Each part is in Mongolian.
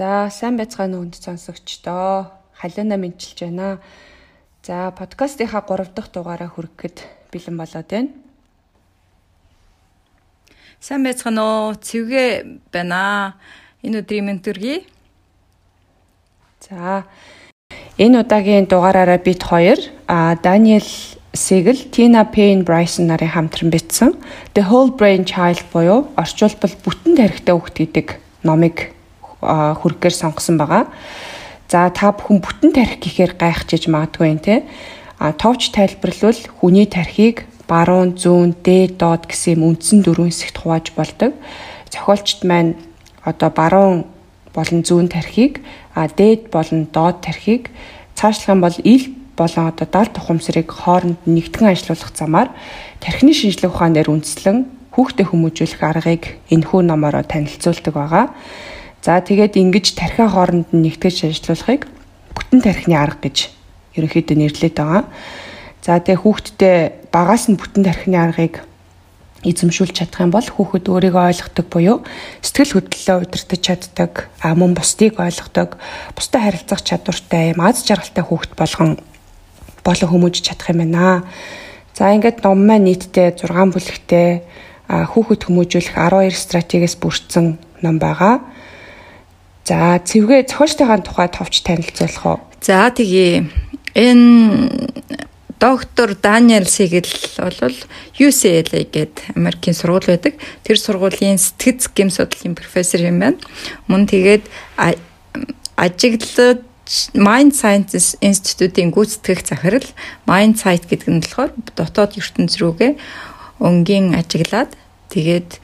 За сайн байцгаана уу сонсогчдоо. Халиуна мэдчилж байна. За подкастынхаа 3 дахь дугаараа хүрэхэд бэлэн болоод байна. Сайн байцгаана уу? Цэвгэ байна. Энэ өдрийн ментүргий. За энэ удаагийн дугаараараа бид хоёр Даниэл Сигл, Тина Пейн Брайсон нарын хамтран бичсэн The Whole Brain Child буюу орчуулбал бүтэн тарихтай хүүхэд гэдэг номыг хүргээр сонгосон байгаа. За та бүхэн бүтэн тарих гэхээр гайхчихж магадгүй юм те. А товч тайлбарлавал хүний тархийг баруун, зүүн, дээд, доод гэсэн юм үндсэн дөрвөн хэсэгт хувааж болдог. Зохиолчд маань одоо баруун болон зүүн тархийг, дээд болон доод тархийг цаашлах юм бол ил болон одоо далд тухамсрыг хооронд нэгтгэн ажилуулах замаар тархины шинжлэх ухаан дээр үндэслэн хүүхдэд хүмүүжүүлэх аргыг энэхүү номороо танилцуулдаг байгаа. За тэгээд ингэж тархиа хооронд нь нэгтгэж ажиллуулахыг бүтэн тархины арга гэж ерөнхийдөө нэрлэдэг байгаа. За тэгээ хүүхдтэй багаас нь бүтэн тархины аргыг эзэмшүүлж чадах юм бол хүүхэд өөрийгөө ойлгодог буюу сэтгэл хөдлөлөө удирдах чаддаг, а мөн бусдыг ойлгодог, бусдад харилцах чадвартай, аз жаргалтай хүүхэд болгон болон хүмүүжиж чадах юм байна. За ингээд ном маань нийтдээ 6 бүлэгтэй хүүхэд хүмүүжүүлэх 12 стратегиэс бүрдсэн ном байгаа. За цэвгээ зохиолчтойхоо тухай товч танилцуулах уу? За тэгье. Энэ доктор Даниэл Сигэл бол UCLA гээд Америкийн сургууль байдаг. Тэр сургуулийн сэтгэц гэм судлалын профессор юм байна. Мөн тэгээд ажиглал Mind Sciences Institute-ийн гүйцэтгэх захирал Mind Site гэдэг нь болохоор дотоод ертөнц рүүгээ өнгийн ажиглаад тэгээд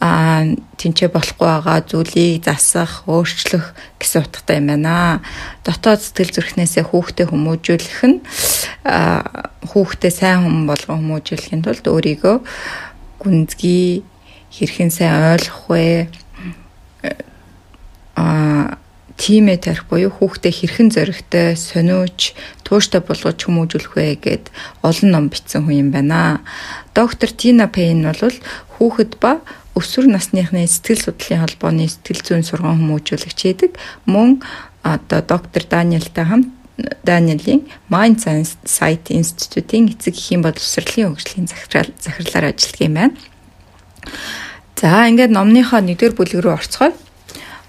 а тэнцээ болохгүй байгаа зүйлийг засах, өөрчлөх гэсэн утгатай юм байна. Дотоод сэтгэл зүрхнээсээ хүүхдээ хүмүүжүүлэх нь хүүхдээ сайн хүн болгон хүмүүжүүлэхийн тулд өөрийгөө гүнзгий хэрхэн сайн ойлгох вэ? а тимээ тарих буюу хүүхдээ хэрхэн зоригтой, сониуч, тууштай болгож хүмүүжүүлэх вэ гэд олон ном бичсэн хүн юм байна. Доктор Тина Пейн бол хүүхэд ба өсвөр насныхны сэтгэл судлалын холбооны сэтгэл зүйн сургаан хүмүүжүүлэгч хийдэг. Мөн одоо доктор Даниэлтай хамт Даниэлийн Mind Science Site Institute-ийн эцэг эхийн боловсролын хөгжлийн захирлаар ажилладаг юм байна. За ингээд номныхоо нэгдүгээр бүлэг рүү орцгоё.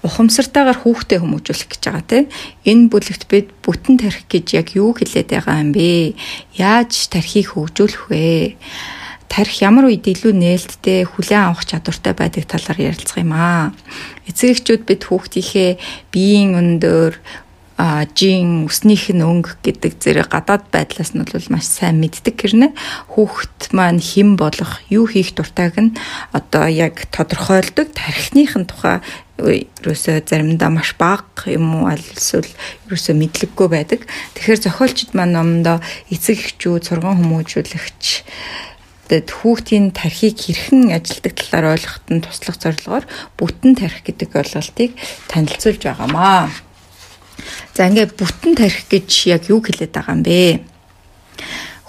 Ухамсартайгаар хүүхдээ хүмүүжүүлэх гэж байгаа тийм. Энэ бүлэгт бид бүтэн тарих гэж яг юу хэлээд байгаа юм бэ? Яаж тархийг хөгжүүлэх вэ? Тарих ямар үед илүү нээлттэй хүлээн авах чадвартай байдаг талаар ярилцах юм аа. Эцэг эхчүүд бид хүүхдийнхээ биеийн өндөр а жин үснийх нь өнгө гэдэг зэрэг гадаад байдлаас нь бол маш сайн мэддэг гэрнэ? Хүүхэд маань хэн болох юу хийх дуртайг нь одоо яг тодорхойлдог тархиных нь тухай ерөөсөө заримдаа маш бага юм уу? Аль эсвэл ерөөсөө мэдлэггүй байдаг. Тэгэхээр зохиолчд маань номдоо эцэг эхчүүд сургууль хүмүүжүүлэгч хүүхдэд хүүхдийн тархийг хэрхэн ажилдаг талаар ойлгоход нь туслах зорилгоор бүтэн тарих гэдэг ойлголтыг танилцуулж байгаамаа. За ингээд бүтэн тарих гэж яг юу хэлээд байгаа юм бэ?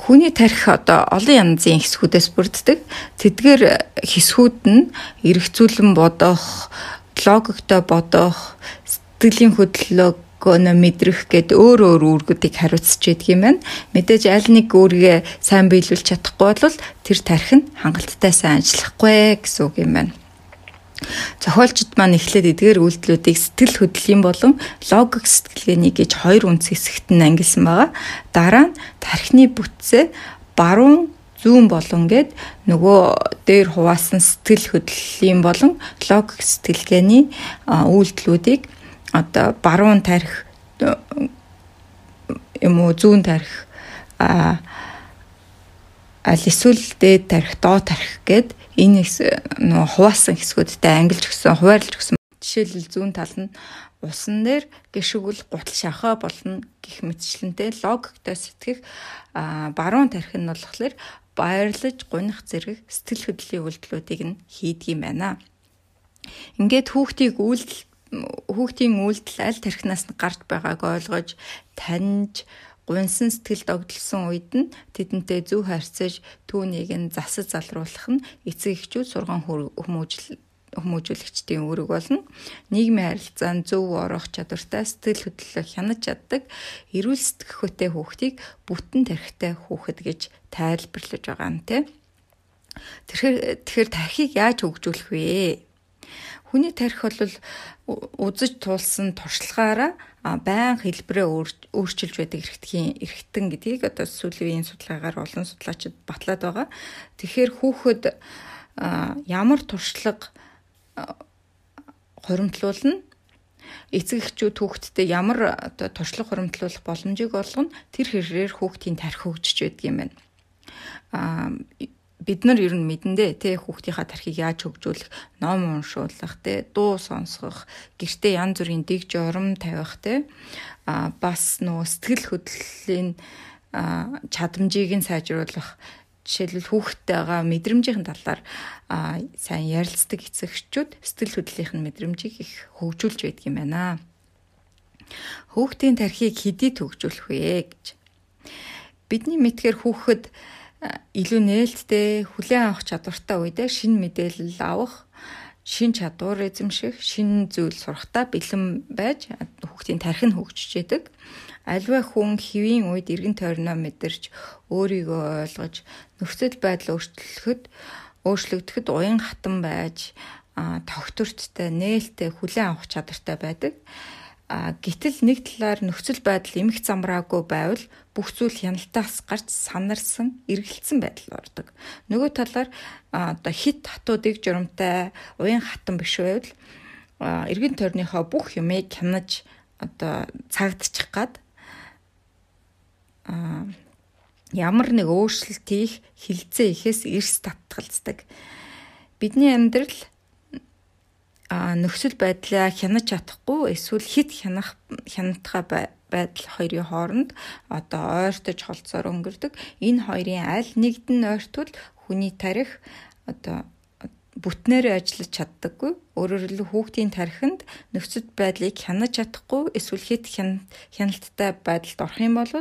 Хүний тарих одоо олон янзын хэсгүүдээс бүрддэг. Тэдгээр хэсгүүд нь эргцүүлэн бодох, логиктой бодох, сэтгэлийн хөдлөлөг гонө мэдрэх гэд өөр өөр үүргүүдийг хариуцж ядг юм байна. Мэдээж аль нэг үүргээ сайн биелүүлж чадахгүй бол тэр тарих нь хангалттай сайн ажиллахгүй гэсэн үг юм байна. Зохиолчд маань эхлээд эдгээр үйлдэлүүдийг сэтгэл хөдлөлийн болон логик сэтгэлгээний гэж хоёр үндэс хэсэгт нь ангилсан байгаа. Дараа нь тархины бүтцээ баруун зүүн болон гэд нөгөө дээр хуваасан сэтгэл хөдлөлийн болон логик сэтгэлгээний үйлдэлүүдийг одоо баруун тарих юм уу зүүн тарих а аль эсвэл дээд тарих доод тарих гэд энэ нөгөө хуваасан хэсгүүдтэй ангилж өгсөн хуваарлж өгсөн жишээлбэл зүүн тал нь усан дээр гişгүүл гутал шахаа болно гих мэтчлэнтэй логиктой сэтгэх баруун тарих нь болохоор баярлаж гунах зэрэг сэтгэл хөдлөлийн үйлдэлүүдийг нь хийдэг юм байна. Ингээд хүүхдийг үйлдэл хүүхдийн үйлдэл аль тархинаас нь гарч байгааг ойлгож таньж гунсан сэтгэл догдолсон үед нь тэдэнтэй зөв харьцаж түүнийг нь засаж залруулах нь эцэг эхчүүд сурган хүмүүжил хүмүүжүүлэгчдийн үүрэг болно. Нийгмийн харилцаанд зөв орох чадвартай сэтгэл хөдлөлөөр хянаж чаддаг эрүүл сэтгэхүйтэй хүүхдийг бүтэн тархитай хүүхэд гэж тайлбарлаж байгаа юм те. Тэгэхээр тэгэхээр тархийг яаж хөгжүүлэх вэ? Хүний тархи бол үзэж туулсан туршлагаараа байн хэлбэрээ өөрчилж байдаг эрхтгийн эрхтэн гэдгийг одоо сүүлийн судалгаагаар олон судлаачид батлаад байгаа. Тэгэхээр хүүхэд ямар туршлага хоримтлуулна эцэг эхчүүд хүүхдтэй ямар одоо туршлага хоримтлуулах боломжийг олгоно тэр хэрээр хүүхдийн тархи хөгжиж байдаг юм байна. Аа бид нар ер нь мэдэндээ те хүүхдийнхаа тархийг яаж хөгжүүлэх, ном уншуулах, те дуу сонсгох, гэртээ янз бүрийн дэг журам тавих те а бас нөө сэтгэл хөдлөлийн чадамжийг нь сайжруулах жишээлбэл хүүхдтэйгээ мэдрэмжийн талаар сайн ярилцдаг эцэгчүүд сэтгэл хөдлөлийн мэдрэмжийг их хөгжүүлж байдаг юм байна. Хүүхдийн тархийг хэдий хөгжүүлэх вэ гэж. Бидний мэдхээр хүүхэд илүү нээлттэй хүлээн авах чадвартай үедээ шинэ мэдээлэл авах шин чадвар эзэмших, шин зүйл сурахтаа бэлэн байж хүүхдийн тархи нь хөгжиж яадаг. Альва хүн хэвийн үед эргэн тойрноо мэдэрч өөрийгөө ойлгож нөхцөл байдал өөрчлөхөд өөрчлөгдөхөд уян хатан байж тогтворчтой, нээлттэй хүлээн авах чадвартай байдаг. А гítэл нэг талаар нөхцөл байдал эмх замраагүй байвал бүх зүйл хяналтаас гарч санарсан, эргэлцсэн байдал ордог. Нөгөө талаар одоо хит хатуудыг журамтай, уян хатан биш байвал эргэн тойрныхоо бүх юмыг хянаж одоо цагдчих гад а ямар нэг өөрчлөлт хийх хилцээ ихээс эрс татгалздаг. Бидний амьдрал нөхцөл байдлаа хянаж чадахгүй эсвэл хит хянах хяналтгаа байдал хоёрын хооронд одоо ойртож холцоор өнгөрдөг. Энэ хоёрын аль нэгд нь ойртвол хүний тарих одоо бүтнээрээ ажиллаж чаддаггүй. Өөрөөр хэлбэл хүүхдийн тархинд нөхцөл байдлыг хянаж чадахгүй эсвэл хит хяналттай байдалд орох юм бол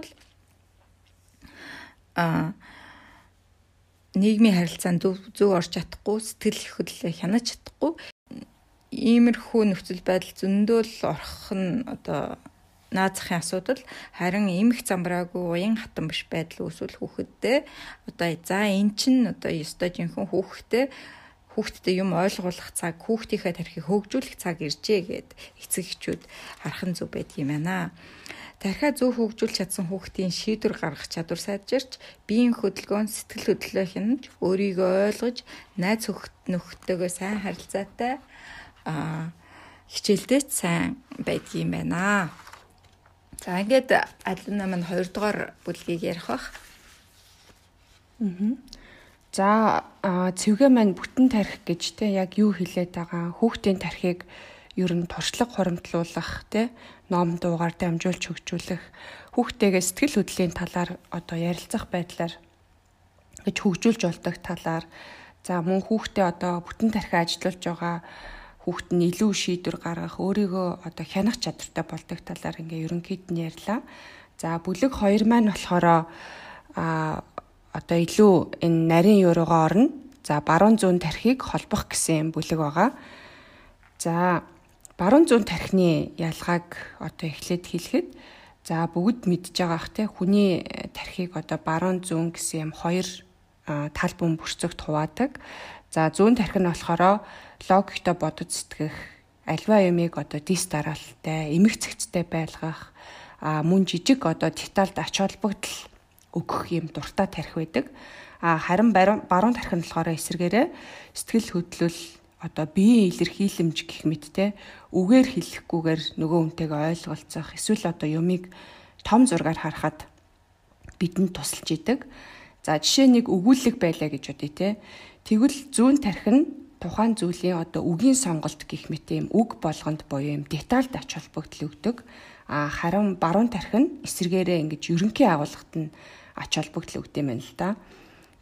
а нийгмийн харилцаанд зөв зөв орж чадахгүй, сэтгэл хөдлөлөө хянаж чадахгүй иймэрхүү нөхцөл байдал зөндөө л орох нь одоо наазахын асуудал. Харин эмх замбраагүй уян хатан биш байдал үүсвэл хүүхэдтэй. Одоо за эн чин одоо ёстой жинхэнэ хүүхэдтэй. Хүүхдтэй юм ойлгуулах цаг хүүхдийнхээ тархийг хөгжүүлэх цаг иржээ гэд эцэг эхчүүд харах нь зөв байдаг юм байна. Тархиа зөв хөгжүүлж чадсан хүүхдийн шийдвэр гаргах чадвар сайжирч, биеийн хөдөлгөөн, сэтгэл хөдлөлөө хянаж, өөрийгөө ойлгож, найз нөхдөдөө сайн харилцаатай хичээлдээ сайн байдгийм байна. За ингээд алина маань 2 дугаар бүлгийг ярих бах. Аа. За цэвгээ маань бүтэн тарих гэж те яг юу хэлээд байгаа хүүхдийн тархийг ер нь туршлага хоримтлуулах те ном дуугаар дамжуулж хөгжүүлэх хүүхдтэйгээ сэтгэл хөдлөлийн талаар одоо ярилцах байдлаар гэж хөгжүүлж болдог талаар за мөн хүүхдээ одоо бүтэн тархиа ажиллуулж байгаа хүүхэд нь илүү шийдвэр гаргах, өөрийгөө одоо хянах чадвартай болдог талаар ингээ ерөнхийд нь ярьлаа. За бүлэг 2 маань болохоор а одоо илүү энэ нарийн юуруугаа орно. За баруун зүүн тархийг холбох гэсэн бүлэг байгаа. За баруун зүүн тархины ялгааг одоо эхлээд хэлэхэд за бүгд мэдж байгаа ах те хүний тархийг одоо баруун зүүн гэсэн юм хоёр тал бүм бүрцэгт хуваадаг. За зүүн тархи нь болохоор логиктой бодож сэтгэх, альва юмыг одоо дис дараалтай, эмх цэгцтэй байлгах, мөн жижиг одоо детальд ач холбогдол өгөх юм дуртай тархи байдаг. А харин баруун тархи нь болохоор эсэргээрээ сэтгэл хөдлөл одоо биеийн илэрхийлэмж гэх мэт те үгээр хэлэхгүйгээр нөгөө хүнтэйгээ ойлголцох эсвэл одоо юмыг том зургаар харахад бидэнд тусалж идэг. За жишээ нэг өгүүлэг байлаа гэж бодъё те. Тэгвэл зүүн тархи нь тухайн зүйлийн одоо үгийн сонголт гэх мэт юм үг болгонд буюу юм детальд ач холбогдол өгдөг. А харин баруун тархи нь эсэргээрээ ингэж ерөнхий агуулгад нь ач холбогдол өгдөг юм байна л да.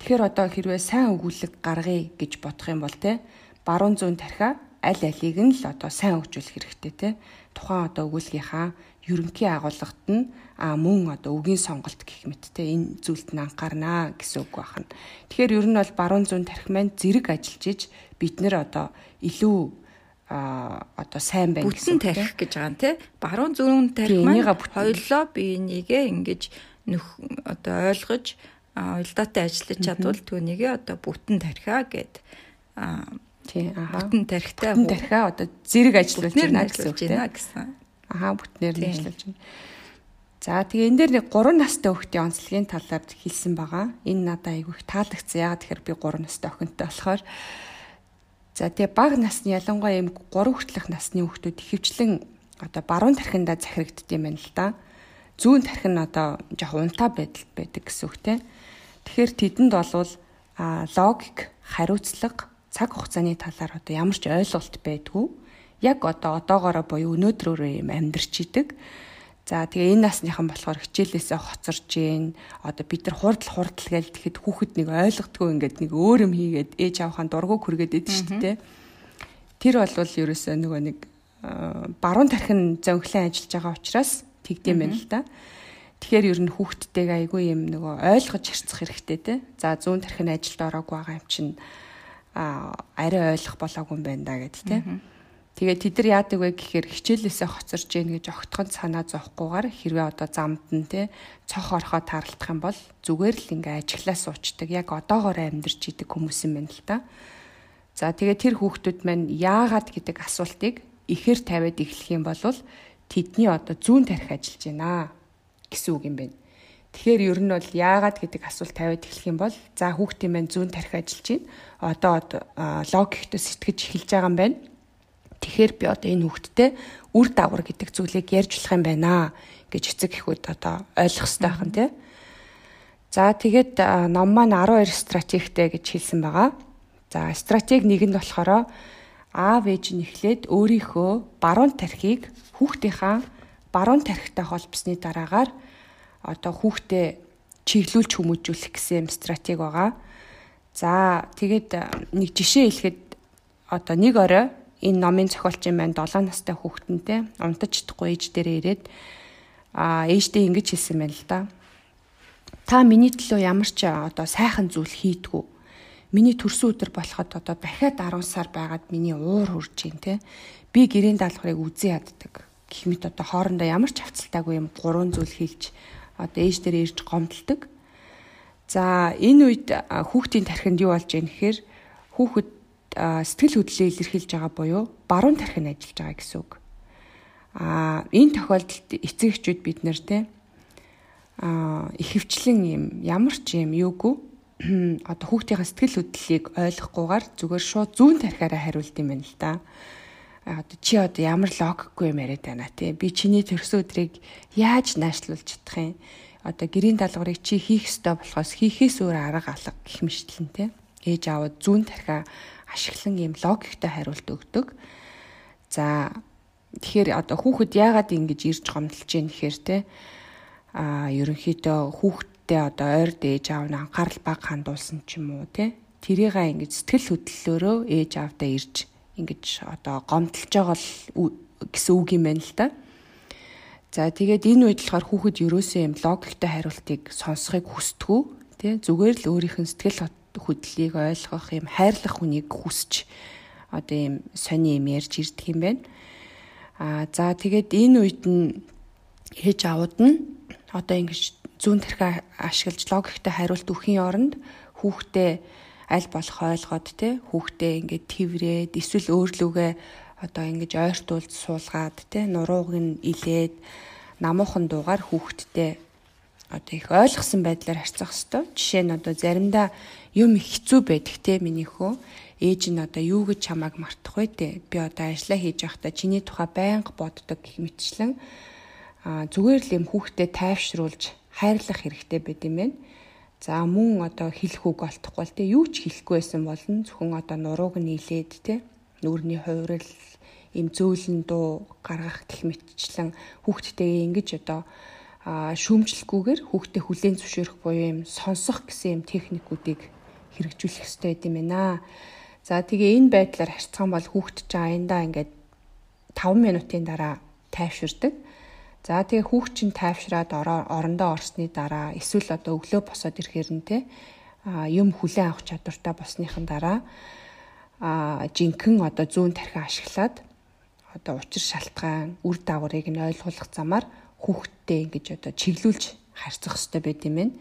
Тэгэхээр одоо хэрвээ сайн өгүүлэг гаргая гэж бодох юм бол те баруун зүүн тархиа аль алийг нь л одоо сайн хөгжүүлэх хэрэгтэй те. Тухайн одоо өгүүлгийнхаа ерөнхий агуулгад нь мөн одоо үгийн сонголт гэх мэт те энэ зүйлд нь анхаарнаа гэсэн үг байна. Тэгэхээр ер нь бол баруун зүүн тарих маань зэрэг ажиллаж иж бид нэр одоо илүү а одоо сайн байна гэсэн тарих гэж байгаа нь те. Баруун зүүн тарих маань хоёлоо биенийгээ ингэж нөх одоо ойлгож уялдаатай ажиллаж чадвал түүнийгээ одоо бүтэн тархиа гэд тий аа бүтэн тархитай бүтэн тархиа одоо зэрэг ажиллаж байна гэсэн үг тийм аа бүтнээр нь ажиллаж байна. За тэгээ энэ дээр нэг 3 настай хүүхдийн онцлогийн талаар хэлсэн байгаа. Энэ надад айгүй их таалагдсан. Яагаад тэгэхээр би 3 настай охинтой болохоор За тэгээ баг насны ялангуяа юм 3 хүртэлх насны хүүхдүүд ихэвчлэн одоо баруун тархиндаа захирагддаг юм байна л да. Зүүн тархи нь одоо жоох унтаа байдал байдаг гэсэн үг те. Тэгэхээр тэдэнд болвол логик, хариуцлага, цаг хугацааны талаар одоо ямар ч ойлголт байдгүй. Яг одоо одоогоороо буюу өнөөдрөөрөө юм амьдарч идэг. За тэгээ энэ насныхан болохоор хичээлээсээ хоцорж гин одоо бид нар хурдл хурдл гээл тэгэхэд хүүхэд нэг ойлгодгүй ингээд нэг өөр юм хийгээд ээж авахын дургу хүргээд идэв шүү дээ. Тэр болвол ерөөсөө нөгөө нэг баруун тархин зөнхлэн ажиллаж байгаа учраас тэгдэм байна л да. Тэгэхээр ер нь хүүхдтэйг айгүй юм нөгөө ойлгож харьцах хэрэгтэй те. За зүүн тархин ажилд ороогүй байгаа юм чинь а арай ойлгох болоогүй юм байна да гэд те. Тэгээ тэд нар яадаг вэ гэхээр хичээлээсээ хоцорж гин гэж огтхон санаа зовхгүйгээр хэрвээ одоо замд нь те цох орхоо таралтах юм бол зүгээр л ингээ ажиглаа суучдаг. Яг одоогоор амьдарч идэг хүмүүс юм байна л та. За тэгээ тэр хүүхдүүд маань яагаад гэдэг асуултыг ихээр тавиад эхлэх юм бол тэдний одоо зүүн тарих ажиллаж байна гэсэн үг юм байна. Тэгэхээр ер нь бол яагаад гэдэг асуулт тавиад эхлэх юм бол за хүүхдийн маань зүүн тарих ажиллаж байна. Одоо логиктэй сэтгэж эхэлж байгаа юм байна. Тэгэхээр би одоо энэ хүүхдтэй үр дагавар гэдэг зүйлийг ярьж болох юм байна гэж эцэг эхүүд одоо ойлгох хэрэгтэй байна тий. За тэгээд ном маань 12 стратегтэй гэж хэлсэн байгаа. За стратеги нэг нь болохоор аав ээж нь эхлээд өөрийнхөө баруун тархийг хүүхдийнхаа баруун тархитай холбосны дараагаар одоо хүүхдээ чиглүүлж хүмүүжүүлэх гэсэн юм стратеги байгаа. За тэгээд нэг жишээ хэлэхэд одоо нэг орой энэ номын зохиолч юм байна 7 настай хүүхдэнтэй унтаж чадахгүй ээж дээрээ ирээд а ээжтэй ингэж хэлсэн байна л да. Та миний төлөө ямар ч одоо сайхан зүйл хийдгүү. Миний төрсөн өдөр болоход одоо дахиад 10 сар байгаад миний уур хурж гин те. Би гэрийн даалгаврыг үзэн яддаг. Гэх мэт одоо хоорондоо ямар ч хавцалтаагүй юм гурван зүйл хийж одоо ээж дээр ирж гомдолдог. За энэ үед хүүхдийн тархинд юу болж байна гэхээр хүүхэд сэтгэл хөдлөлөө илэрхийлж байгаа буюу баруун тархи нь ажиллаж байгаа гэсэн үг. А энэ тохиолдолд эцэг эхчүүд бид нэр те а ихэвчлэн юм ямар ч юм юугүй одоо хүүхдийн сэтгэл хөдлөлийг ойлгохгүйгээр зүгээр шууд зүүн тархиараа хариулт юм байна л да. Одоо чи одоо ямар логикгүй юм яриад байна те. Би чиний төрсөн өдрийг яаж наашлуулж чадах юм? Одоо гэрийн даалгаврыг чи хийх ёстой болохоос хийхээс өөр арга алга гэх мэтлэн те. Ээж аваад зүүн тархиа ашиглан ийм логиктой хариулт өгдөг. За тэгэхээр одоо хүүхэд яагаад ингэж ирж гомдолж байна гэхээр те а ерөнхийдөө хүүхдтэй одоо ойр дээж аав нь анхаарал баг хандуулсан ч юм уу те тэрийгээ ингэж сэтгэл хөдлөлөөрөө ээж аавдаа ирж ингэж одоо гомдолж байгаа л гэсэн үг юм байна л да. За тэгээд энэ үед болохоор хүүхэд ерөөсөө юм логиктой хариултыг сонсохыг хүсдэггүй тий зүгээр л өөрийнх нь сэтгэл хөдлөлийг ойлгох юм хайрлах хүнийг хүсч одоо юм сони юм ярьж ирдэг юм байна. Аа за тэгээд энэ үед нь ээж аауд нь одоо ингэж зүүн тархи ашиглаж логиктой хариулт өгхийн оронд хүүхдээ аль болох ойлгоод те хүүхдээ ингээд тэрврээд эсвэл өөрлөгөө одоо ингэж ойртуулж суулгаад те нурууг нь илээд намуухан дуугаар хүүхдтэй одоо их ойлгосон байдлаар харьцах хэвээр. Жишээ нь одоо заримдаа юм хэцүү байдаг те миний хөө ээж нь одоо юу гэж чамааг мартах вэ те би одоо ажиллаа хийж байхдаа чиний тухай байнга боддог гэх мэтчлэн зүгээр л юм хүүхдэд тайвшруулж хайрлах хэрэгтэй байд юм байна. За мөн одоо хэлэх үг олдохгүй л те юу ч хэлэхгүй байсан болно зөвхөн одоо нурууг нийлээд те нүрний хувирал им зөөлөн дуу гаргах гэх мэтчлэн хүүхдтэйгээ ингэж одоо шүүмжлэхгүйгээр хүүхдэд хүлээн зөвшөөрөх буюу юм сонсох гэсэн юм техникүүдийг хэрэгжүүлэх хэрэгтэй юм байна. За тэгээ энэ байдлаар харьцсан бол хүүхэд чинь аяндаа ингээд 5 минутын дараа тайвширдаг. За тэгээ хүүхд чинь тайвшраад орондоо орсны дараа эсвэл одоо өглөө босоод ирэхээр нь те юм хүлээн авах чадвартай болсныхан дараа а жинхэнэ одоо зүүн тархи ашиглаад одоо учир шалтгаан үр дагаврыг нь ойлгуулах замаар хүүхдтэй ингэж одоо чиглүүлж харьцах хэрэгтэй байт юм байна.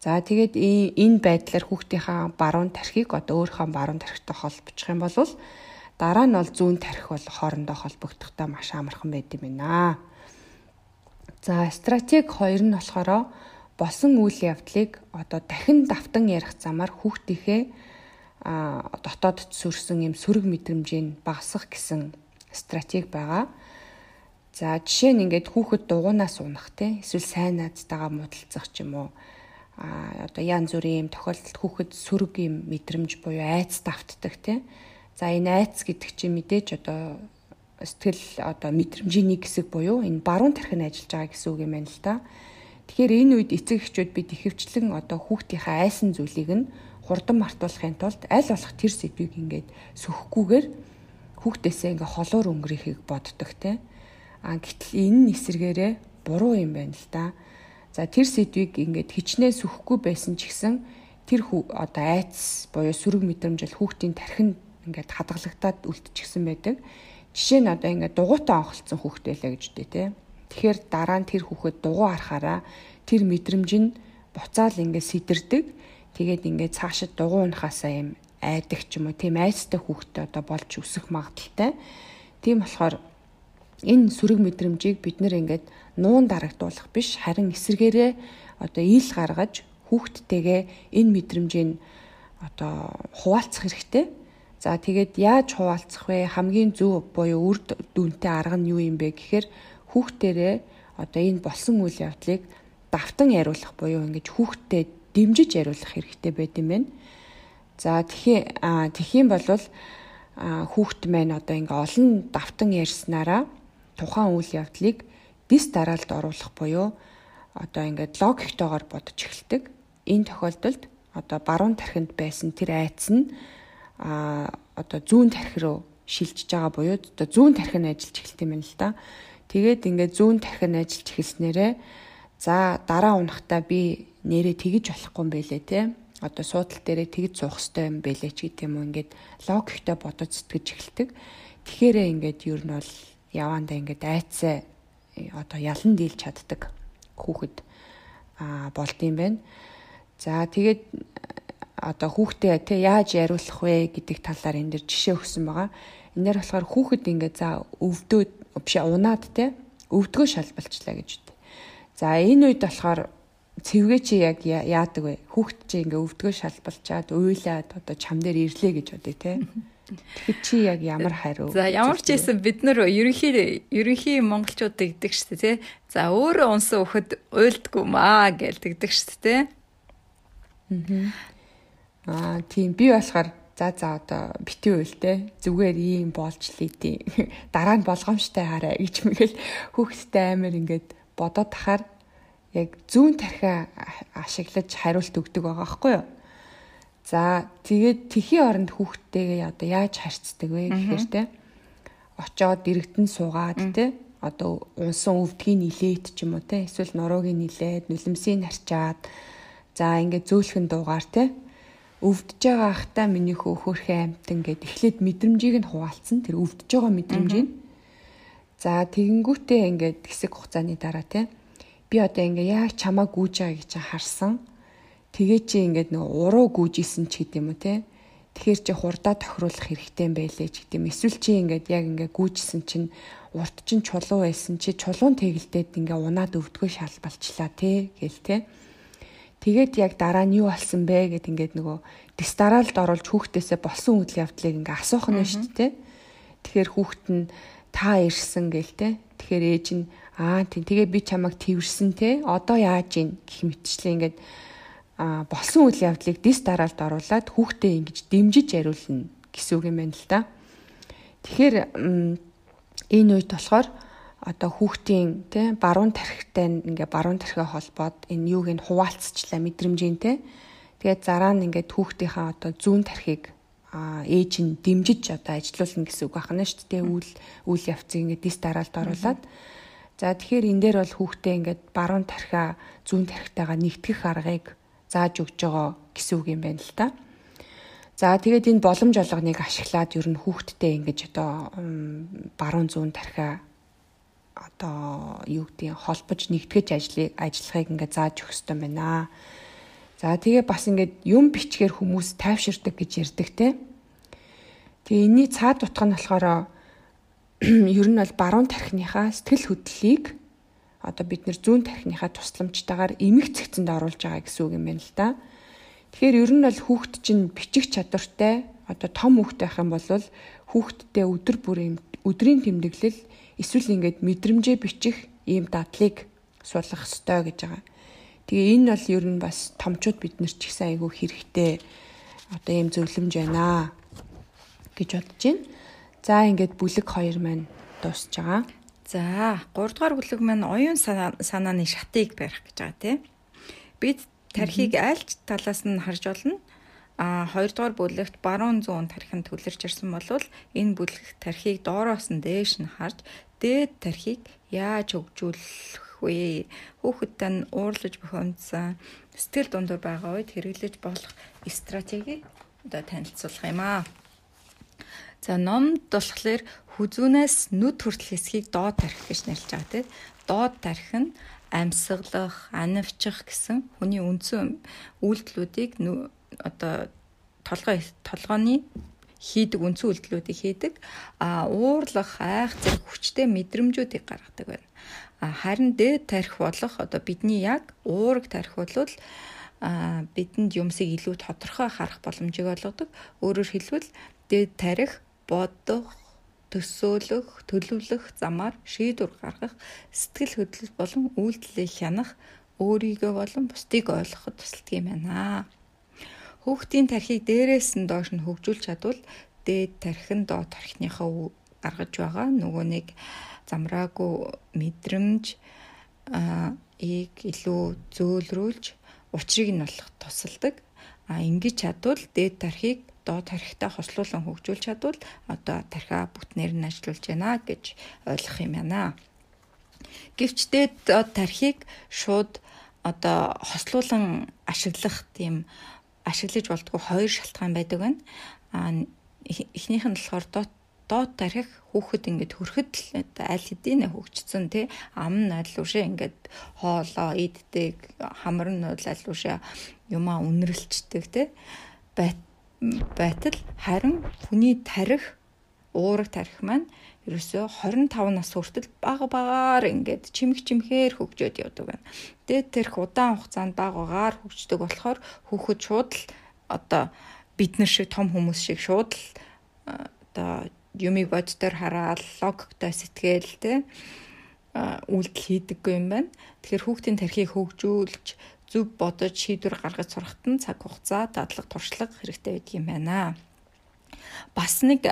За тэгээд энэ байдлаар хүүхдийнхаа баруун тархийг одоо өөрийнхөө баруун тархитай холбочих юм бол дараа нь бол зүүн тархи бол хоорондоо холбогдохдоо маш амархан байд юм байна. За стратеги 2 нь болохоор болсон үйл явдлыг одоо дахин давтан ярих замаар хүүхдийнхээ дотоодд сүрсэн юм сөрөг мэдрэмжийг багасгах гэсэн стратеги байгаа. За жишээ нь ингээд хүүхэд дугуйнаас унах те эсвэл сайн найзтайгаа муудалцах ч юм уу а одоо янз бүрийн юм тохиолдолд хүүхэд сөрөг юм мэдрэмж буюу айц давтдаг те. За энэ айц гэдэг чинь мэдээж одоо сэтгэл одоо мэдрэмжийн нэг хэсэг буюу энэ баруун тархин ажиллаж байгаа гэсэн үг юм байна л да. Тэгэхээр энэ үед эцэг эхчүүд бид ихэвчлэн одоо хүүхдийнхээ айсан зүйлийг нь хурдан мартуулахын тулд аль болох тэр сэдвийг ингээд сөхөхгүйгээр хүүхдээсээ ингээ холоор өнгөрөхийг боддог те. А гэтэл энэ эсэргээрээ буруу юм байна л да. За тэр сэдвийг ингээд хичнээн сөхөхгүй байсан ч гэсэн тэр одоо айц буюу сөрөг мэдрэмжэл хүүхдийн тархинд ингээд хадгалагдаад үлдчихсэн байдаг. Жишээ нь одоо ингээд дугуйтаа онхолцсон хүүхдээ лээ гэж үтэй те. Тэгэхээр дараа нь тэр хүүхэд дугуй харахаараа тэр мэдрэмж нь буцаал ингээд сэтэрдэг. Тэгээд ингээд цаашид дугуй унахаасаа юм айдаг ч юм уу тийм айцтай хүүхдээ одоо болж өсөх магадaltaй. Тийм болохоор энэ сүрэг мэдрэмжийг бид нэр ингээд нуун дарагдуулах биш харин эсэргээрээ одоо ил гаргаж хүүхдтэйгээ энэ мэдрэмжийг одоо хуваалцах хэрэгтэй. За тэгээд яаж хуваалцах вэ? Хамгийн зөв буюу үр дүнтэй арга нь юу юм бэ гэхээр хүүхдэрээ одоо энэ болсон үйл явдлыг давтан яриулах буюу ингэж хүүхдтэй дэмжиж яриулах хэрэгтэй байт юм байна. За тэгэхээр тэгхийн бол хүүхд маань одоо ингээ олон давтан ярьснараа тухайн үйл явдлыг дис дараалд оруулах буюу одоо ингээд логиктойгоор бодож эхэлдэг. Энэ тохиолдолд одоо баруун тархинд байсан тэр айц нь а одоо зүүн тархи руу шилжиж байгаа буюу одоо зүүн тархи нь ажиллаж эхэлт юм байна л да. Тэгээд ингээд зүүн тархи нь ажиллаж эхэлснээрээ за дараа унахтаа би нэрээ тэгэж болохгүй юм бэлээ те. Одоо суудал дээрээ тэгж суух хэрэгтэй юм бэлээ ч гэдэг юм ингээд логиктой бодож сэтгэж эхэлдэг. Тэгэхээр ингээд юу нь бол явандаа ингээд айцаа одоо ялан дийлж чаддаг хүүхэд а болд юм байна. За тэгээд одоо хүүхдээ те яаж яриулах вэ гэдэг талаар энэ дэр жишээ өгсөн байгаа. Энэ дэр болохоор хүүхэд ингээд за өвдөөд биш унаад те өвдгөө шалбалчлаа гэж үү. За энэ үед болохоор цэвгээ чи яг яадаг вэ? Хүүхэд чи ингээ өвдгөө шалбалчаад уйлаад одоо чам дээр ирлээ гэж бодъё те. Тэгэхээр чи яг ямар хариу? За ямар ч байсан бид нар ерөнхий ерөнхий монголчууд гэдэг шүү дээ те. За өөрөө унсан хөхөд уйлдгүй маа гэж тэгдэг шүү дээ те. Аа. Тийм би болохоор за за одоо бити үйл те зүгээр ийм болж лийдیں۔ Дараа нь болгоомжтой хараа гэж мэгэл хүүхдтэй амир ингээд бодоод тахаар яг зүүн тархиа ашиглаж хариулт өгдөг байгаа байхгүй юу? За тэгээд тхийн оронд хүүхдтэйгээ одоо яаж харьцдаг вэ гэхээр те очоод дэрэгдэн суугаад те одоо унсан өвдгийн нилээд ч юм уу те эсвэл нуруугийн нилээд нүлэмсийг харчаад за ингээд зөөлхөн дуугаар те өвдөж байгаа ахтаа миний хөө хөөрхөн амтан гэд эхлээд мэдрэмжийг нь хуваалцсан. Тэр өвдөж байгаа мэдрэмжийг. За тэгэнгүүтээ ингээд хэсэг хугацааны дараа те би одоо ингээ яаж чамаа гүйж байгаа гэж харсан тэгээ чи ингээд нэг уруу гүйжсэн ч гэдэм үү те тэгэхээр чи хурдаа тохируулах хэрэгтэй юм байлээ ч гэдэм эсвэл чи ингээд яг ингээ гүйжсэн чинь урт чин чулуу байсан чи чулуун тэгэлдээд ингээ унаад өвдгөө шалбалчлаа те гэл те Тэгээд яг дараа нь юу болсон бэ гэд ингээд нөгөө дистаралд оруулж хүүхдээсээ болсон үйл явдлыг ингээ асуух нь шүү дээ. Тэгэхээр хүүхд нь та ирсэн гээл те. Тэгэхээр ээж нь аа тийм тэгээ би чамайг твэрсэн те. Одоо яаж ийн гэх мэтчлээ ингээд болсон үйл явдлыг дис дараалд оруулаад хүүхдээ ингэж дэмжиж яриулна гэсэн үг юм байна л да. Тэгэхээр энэ үед болохоор одоо хүүхдийн тий баруун тархитай ингээ баруун тархиа холбоод энэ юуг нь хуваалцчлаа мэдрэмжийн тий тэгээд зараа нь ингээд хүүхдийнхаа одоо зүүн тархийг а ээж нь дэмжиж одоо ажилуулна гэсэн үг байна шүү дээ. Үйл үйл явцыг ингээд дис дараалд оруулаад за тэгэхээр энэ дээр бол хүүхдээ ингээд баруун тархиа зүүн тархитайгаа нэгтгэх аргыг зааж өгж байгаа гэсэн үг юм байна л та. За тэгээд энэ боломж олгоныг ашиглаад ер нь хүүхдтэй ингэж одоо баруун зүүн тархиа одоо юу гэдгийг холбож нэгтгэж ажлыг ажиллахыг ингээд зааж өгөх хэрэгтэй байна. За тэгээ бас ингээд юм бичгээр хүмүүс тайвширдаг гэж ярьдаг те. Тэгээ энэний цаад утга нь болохоор ер нь бол баруун тархиныхаа сэтгэл хөдлөлийг одоо бид нэр зүүн тархиныхаа тусламжтайгаар эмэг цэгцэнд оруулж байгаа гэсэн үг юм байна л да. Тэгэхээр ер нь бол хүүхэд чинь бичих чадвартай одоо том хүүхэд байх юм бол хүүхэдтэй өдөр бүр өдрийн тэмдэглэл эсвэл ингээд мэдрэмжээ бичих ийм дадлыг суулгах ёстой гэж байгаа. Тэгээ энэ бол ер нь бас томчууд бид нар ч ихсэн айгүй хэрэгтэй одоо ийм зөвлөмж байна гэж бодож байна. За ингээд бүлэг 2 маань дуусж байгаа. За 3 дугаар бүлэг маань оюун санааны шатыг барих гэж байгаа тийм. Бид тархийг альч талаас нь харж болно. А 2 дугаар бүлэгт баруун зүүн тархинд төлөрч ирсэн бол энэ бүлэг тархийг доороос нь дээш нь харж дээд тархийг яаж хөгжүүлэх вэ? Хүүхэдтэй нь уурлаж бухимдсан сэтгэл дундуур байгаа үед хэрэглэж болох стратегийг одоо танилцуулах юм аа. За номд болохоор хүзүүнээс нүд хүртэл хэсгийг доод тарих гэж нэрлэж байгаа тийм. Доод тарих нь амьсгалах, анивчих гэсэн хүний үндсэн үйлдэлүүдийг одоо толгой толгойн хийдэг үндсэн үйлдэлүүдийг хийдэг. А уурлах, айх зэрэг хүчтэй мэдрэмжүүдийг гаргадаг байна. Харин дээд тарих болох одоо бидний яг уурэг тарих бол а бидэнд юмсыг илүү тодорхой харах боломжийг олгодог. Өөрөөр хэлбэл дээд тарих бодох, төсөөлөх, төлөвлөх замаар шийдвэр гаргах, сэтгэл хөдлөл болон үйлдэлийг хянах, өөрийгөө болон бусдыг ойлгоход тусалдаг юм байна. Хүүхдийн тархийг дээрээс нь доош нь хөгжүүлж чадвал дээд тархи нь доод тархиныхаа гаргаж байгаа нөгөө нэг замраагүй мэдрэмж ийг илүү зөөлрүүлж учрыг нь болох тусалдаг. А ингэж чадвал дээд тархийг доод тархитай хослуулан хөгжүүлж чадвал одоо тархиа бүтнээр нь ажиллуулж байна гэж ойлгох юм байна. Гэвч дээд тархийг шууд одоо хослуулан ашиглах тийм ашиглаж болдгоо хоёр шалтгаан байдаг байна. А эхнийх нь болохоор доод доод тарих хүүхэд ингээд хөрөхөд л аль хэдийн хөгжцсөн тий ам нь аль үшээ ингээд хоолоо иддэг хамар нь аль үшээ юмаа үнэрлцдэг тий байтал харин хүний тарих уурах тарих маань ерөөсөө 25 нас хүртэл бага багаар ингээд чимэг чимхээр хөгжөөд явдаг байна. Дээд тэрх удаан хугацаанд багагаар хөгждөг болохоор хүүхэд шууд л одоо бид нар шиг том хүмүүс шиг шууд л одоо юмыг боддоор хараад логиктой сэтгэл те үйлдэл хийдэггүй юм байна. Тэгэхээр хүүхдийн тархийг хөгжүүлж зөв бодож шийдвэр гаргаж сурахад нь цаг хугацаа, дадлаг, туршлага хэрэгтэй байдаг юм байна. Бас нэг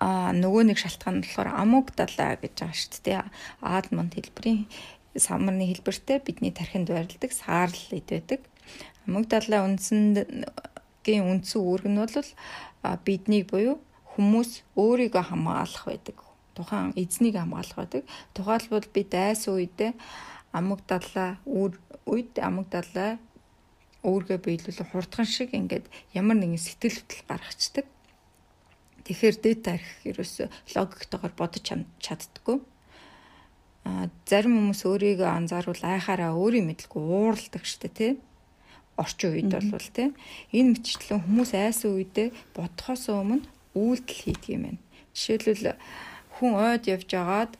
а нөгөө нэг шалтгаан нь болохоор амуг далаа гэж байгаа шүү дээ. Аадмонд хэлбэрийн самарны хэлбэртэй бидний тархинд байрладаг саарл эд байдаг. Амуг далаа үндсэнгийн үндсэн үүрэг нь бол биднийг буюу хүмүүс өөрийгөө хамгаалах байдаг. Тухайн эзнийг хамгаалах байдаг. Тухайлбал би дайс үедээ амаг далаа үед амаг далаа өөргөө биелүүлэх хурдхан шиг ингээд ямар нэгэн сэтгэл хөдлөл гаргацдаг. Тэгэхээр дэд тарих ерөөсө логиктойгоор бодож чаддаггүй. А зарим хүмүүс өөрийгөө анзааруул айхаараа өөрийн мэдлгүй уурладаг штэ тий орчин үед бол тий энэ мэтчлэн хүмүүс айсан үедээ бодхоос өмнө үйлдэл хийдэг юм байна. Жишээлбэл хүн ойд явж агаад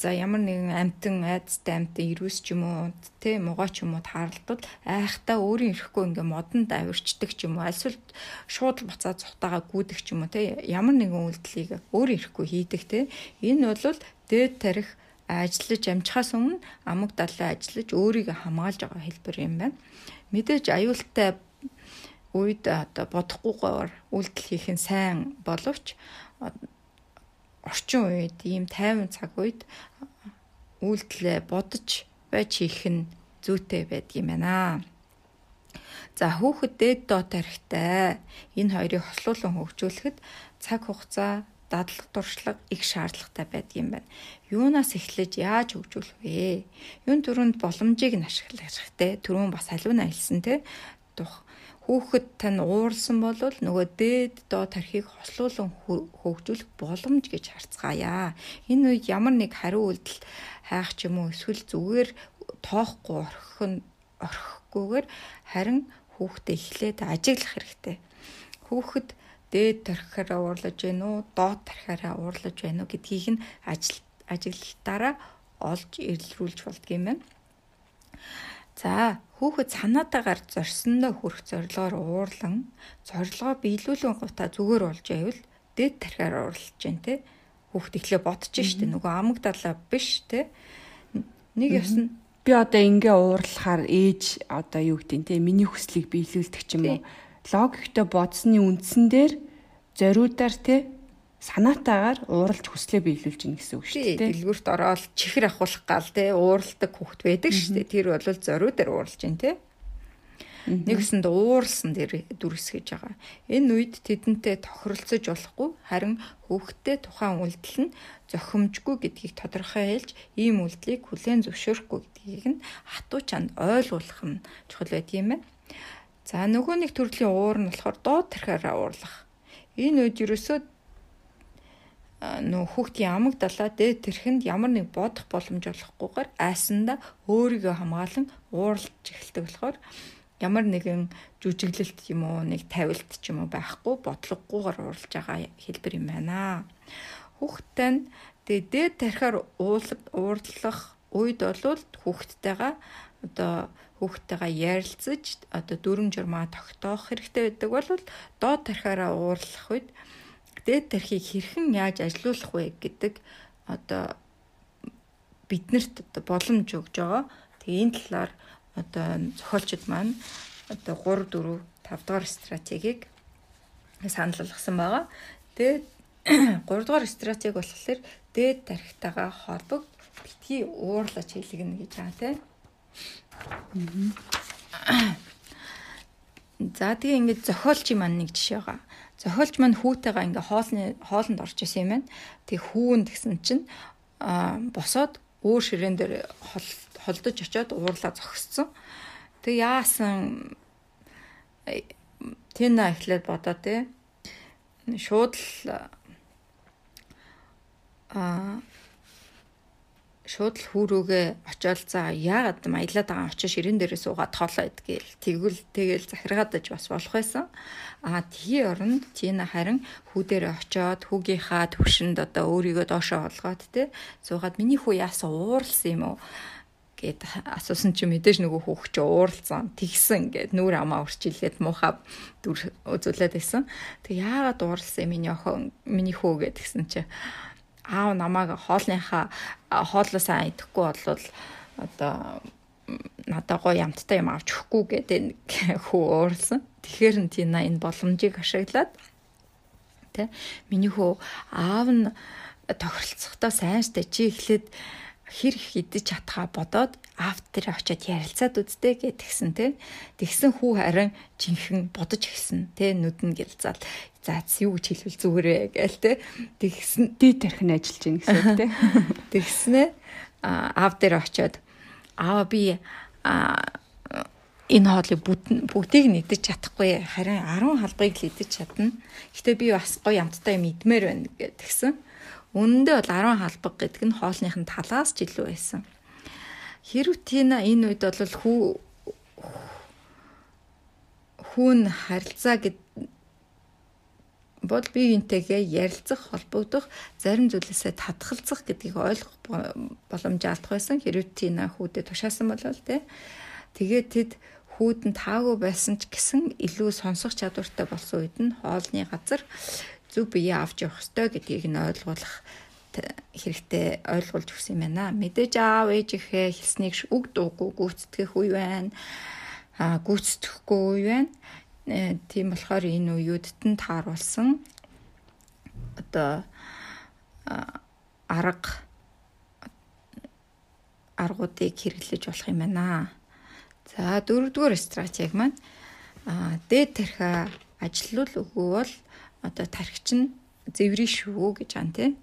за ямар нэгэн амтан айдастай амтан ирүүс ч юм уу тэ мугаа ч юм уу таарлтууд айхтаа өөрийн ирэхгүй ингээ модонд авирчдаг ч юм уу альсвал шууд буцаа цухтаага гүйдэг ч юм уу тэ ямар нэгэн үйлдэлийг өөрийн ирэхгүй хийдэг тэ энэ бол дээд тарих ажиллаж амжихаас өмнө амаг далаа ажиллаж өөрийгөө хамгаалж байгаа хэлбэр юм байна. Мэдээж аюултай үед одоо бодохгүйгээр үйлдэл хийх нь сайн боловч орчин үед ийм тайван цаг үед үйлдэлээ бодож байж хийх нь зүйтэй байдаг юм байна. За хүүхэд дээд доод тарихтай энэ хоёрыг хослуулан хөгжүүлэхэд цаг хугацаа дадлаг туршлага их шаардлагатай байдаг юм байна. Юунаас эхлэж яаж хөгжүүлэх вэ? Юун төрөнд боломжийг нь ашиглах хэрэгтэй. Түрүүн бас халуун аялсан те дух хүүхэд тань уурсан бол нөгөө дээд доо тархийг хослуулан хөгжүүлэх боломж гэж харцгаая. Энэ үед ямар нэг хариу үйлдэл хайх ч юм уу эсвэл зүгээр тоохгүй орхих нь орхихгүйгээр харин хүүхдээ эхлээд ажиглах хэрэгтэй. Хүүхэд дээд тархиараа уурлаж байна уу, доод тархиараа уурлаж байна уу гэдгийг нь ажил ажиглалтаараа олж ирэлрүүлж болдгийм байна. За хүүхэд санаатаагаар зорьсондоо хүрэх зорилгоор уурлан зорилгоо биелүүлэн гутаа зүгээр болж байвал дээд тархиар уурлаж байна те. Хүүхэд ихлэ бодож штэ нөгөө амаг далаа биш те. Нэг ёсн би одоо ингээ уурлахаар ээж одоо юу гэдэг те миний хүслийг биелүүлдэг ч юм уу. Логиктой бодсны үндсэн дээр зориудаар те санаатаагаар ууралж хүслээ биелүүлж гин гэсэн үг шүү дээ. Дэлгүүрт ороод чихэр ахуулах гал те ууралдаг хүүхд байдаг шүү дээ. Тэр бол зориудаар ууралж гин те. Нэгсэнд ууралсан дээр дүрс гэж байгаа. Энэ үед тэдэнтэй тохиролцож болохгүй харин хүүхдтэй тухайн үйлдэл нь зохимжгүй гэдгийг тодорхой хэлж ийм үйлдлийг хүлээн зөвшөөрөхгүй гэдгийг нь хатуу чанд ойлгуулах нь чухал байт юм байна. За нөгөө нэг төрлийн уур нь болохоор доод тархиараа уурлах. Энэ үед ерөөсөө нөө хүүхдийн амаг далаа дээд тэрхэнд ямар нэг бодох боломж олохгүйгээр айсанда өөрийгөө хамгаалan ууралж эхэлдэг болохоор ямар нэгэн жүжиглэлт юм уу нэг тавилт ч юм уу байхгүй бодлогогүйгээр уралж байгаа хэлбэр юм байна. Хүүхдтэй нь тэгээ дээд тархиар уурлах үед бол хүүхдтэйгээ одоо хүүхдтэйгээ ярилцаж одоо дүрм журмаа тогтоох хэрэгтэй байдаг бол доод тархиараа уурлах үед дээд тархийг хэрхэн яаж ажилуулах вэ гэдэг одоо биднэрт одоо боломж өгж байгаа. Тэгээ энэ талаар одоо зохиолчд маань одоо 3 4 5 дугаар стратегийг санал болгосон байгаа. Тэгээд 3 дугаар стратеги болохоор дээд тархитайгаа холбог битгий уурлаж хийлгэнэ гэж байгаа тийм. За тэгээ ингээд зохиолч маань нэг жишээ байгаа. Зохиолч маань хүүтэйгээ ингээ хоолны хоолнд орж исэн юм байна. Тэг хүүн гэсэн чинь босоод өөр ширээн дээр холдож очиод уурлаа зогссон. Тэг яасан тэна эхлээд бодоо те шууд л а шууд л хүүрүүгээ очиод за яагаад маялаад байгаа очиж ширээн дээрээ суугаад тоолоо идгээл тэгвэл тэгэл захиргаадаж бас болох байсан. А тгий оронд Тина харин хүү дээрээ очиод хүүгийнхаа төвшөнд одоо өөрийгөө доошоо олгоод те суугаад миний хүү яасан ууралсан юм уу? гэд асуусан чи мэдээж нөгөө хүүхч ууралцсан тэгсэн гэд нүур амаа урчилээд муухай дүр үзүүлээд байсан. Тэг яагаад ууралсан миний охин миний хүү гэдгсэн чи аав намайг хоолныхаа хоолоо сайн идэхгүй болвол одоо надаа гоё ямттай юм авч өгөхгүй гэдэг хүү ууралсан. Тэгэхээр нь Тина энэ боломжийг ашиглаад тэ миний хүү аав нь тохиролцохдоо сайн штэ чи эхлээд хэр их идэж чадхаа бодоод автер очиод ярилцаад үзтээ гэтгсэн тэ. Тэгсэн хүү харин жинхэнэ бодож гисэн тэ нүд нь гэлзаад за юу гэж хэлвэл зүгээр вэ гээл тэ. Тэгсэн дий тарих нь ажиллаж гин гэсэн үг тэ. Тэгснэ автер очиод аа би энэ хоолыг бүгдийг нь идэж чадахгүй харин 10 халбыг л идэж чадна. Гэтэ би бас гоё амттай юм идмээр байна гэдгсэн. Үнэндээ бол 10 халбаг гэдэг нь хоолных нь талаас ч илүү байсан. Хэрв Тина энэ үед бол хүү хүүн харилцаа гэд бол бие биентэйгээ ярилцах, холбогдох, зарим зүйлээсээ татгалзах гэдгийг ойлгох боломж алдах байсан. Хэрвээ Тина хүүдээ тушаасан бол тэ. Тэгээд тэд хүүд нь таагүй байсан ч гэсэн илүү сонсох чадвартай болсон үед нь хоолны газар зөв бие авч явах ёстой гэдгийг нь ойлгуулах хэрэгтэй ойлгуулж өгсөн юм байна. Мэдээж аав ээж ихээ хэлснийг үг дуугүй гүйцэтгэх үе байна. Аа гүйцэтгэхгүй үе байна. Э, тийм болохоор энэ үеүдд нь тааруулсан одоо арга аргуудыг хэрэглэж болох юм байна. За дөрөвдүгээр стратеги маань аа дээд тархиа ажилуул өгөө бол одоо тархич нь зэврийн шүү гэж ан тий.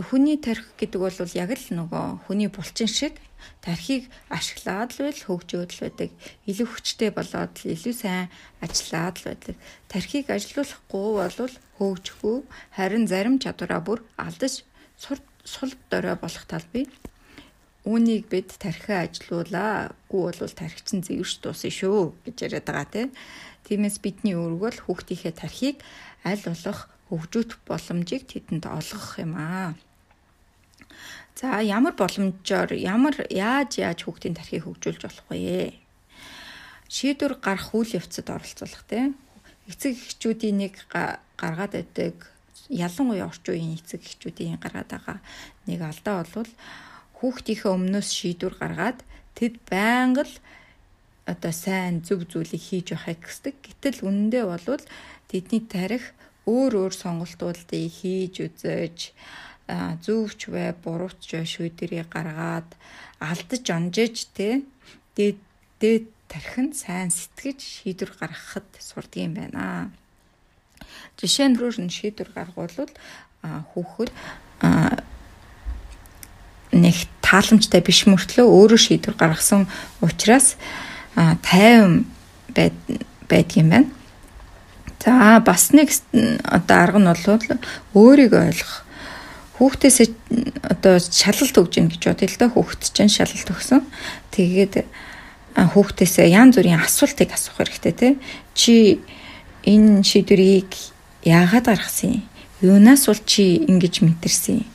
Хүний тархи гэдэг бол яг л нөгөө хүний булчин шиг тархийг ашиглаад л байл хөгжөөд л байдаг. Илүү хүчтэй болоод л илүү сайн ажиллаад л байдаг. Тархийг ажилуулахгүй бол хөгжихгүй харин зарим чадвараа бүр алдаж сул дорой болох тал бий. Үүнийг бид тархиа ажилуулаа. Гүү бол тархич нь зэвэрч дуусна шүү гэж яриад байгаа тийм. Тиймээс бидний бол хүүхдийнхээ тархийг аль болох хөгжүүлэх боломжийг тэдэнд олгох юм аа. За ямар боломжоор ямар яаж яаж хүүхдийн тархийг хөгжүүлж болох вэ? Шийдвэр гарах үйл явцад оролцуулах тийм. Эцэг эхчүүдийн нэг гаргаад байдаг ялангуяа орчин үеийн эцэг эхчүүдийн гаргаад байгаа нэг алдаа бол хүүхдийнхээ өмнөөс шийдвэр гаргаад тэд байнга л одоо сайн зөв зүйлийг хийж явахыг хүсдэг. Гэтэл үнэндээ бол тэдний тарих өөр өөр сонголтуудыг хийж үзэж зөвч бай, бурууч бай шүүдэрийг гаргаад алдаж онжиж те дээд дээд тархинд сайн сэтгэж шийдвэр гаргахад сурдаг юм байна. Жишээ нь рүү шийдвэр гаргуулвал хүүхэд нэг тааламжтай биш мөртлөө өөрөө шийдвэр гаргасан учраас тайван байдгийм байна. За бас нэг одоо арга нь бол өөрийгөө ойлгох хүүхдээсээ одоо шалалт өгж гин гэж бодъё л да хүүхд чинь шалалт өгсөн. Тэгээд хүүхдээсээ янз бүрийн асуултыг асуух хэрэгтэй тий. Чи энэ шийдвэрийг яагаад гаргасан юм? Юунаас бол чи ингэж мэдэрсэн юм?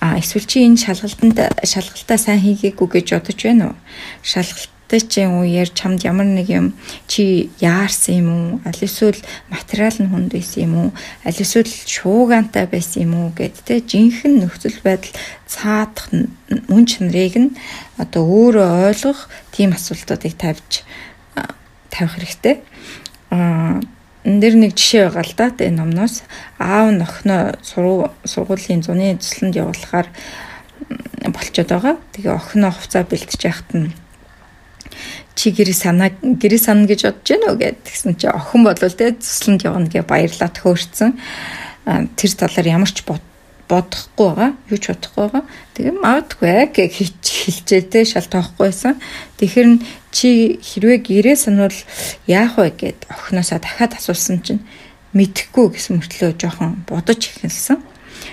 А эсвэл чи энэ шалгалтанд шалгалтаа сайн хийгээгүй гэж бодож байна уу? Шалгалт стечийн үеэр чамд ямар нэг юм чи яарсан юм уу? Аль эсвэл материал нь хүнд байсан юм уу? Аль эсвэл шуугантай байсан юм уу гэд тэ жинхэнэ нөхцөл байдал цаадах мөн чанарыг нь одоо өөрөө ойлгох тийм асуултуудыг тавьж тавих хэрэгтэй. Аа энэ дэр нэг жишээ байгаа л да энэ номноос аав нөхнөө сургуулийн зуны төслөнд явуулахаар болчиход байгаа. Тэгээ охиноо хувцаа бэлтэж яхад нь чи гэрээ санаа гэрээ сана гэж бодож байна уу гэд тэгсэн чи охин болвол те цусланд явна гэ баярлаад хөөрцөн. Тэр талаар ямар ч бодохгүй байгаа юу ч бодохгүй байгаа. Тэгээ магадгүй гэж хэлжээ те шал тоохгүй байсан тэгэхээр чи хэрвээ гэрээ санавал яах вэ гэд охиноосаа дахиад асуусан чинь мэдхгүй гэсэн мөртлөө жоохон бодож эхэлсэн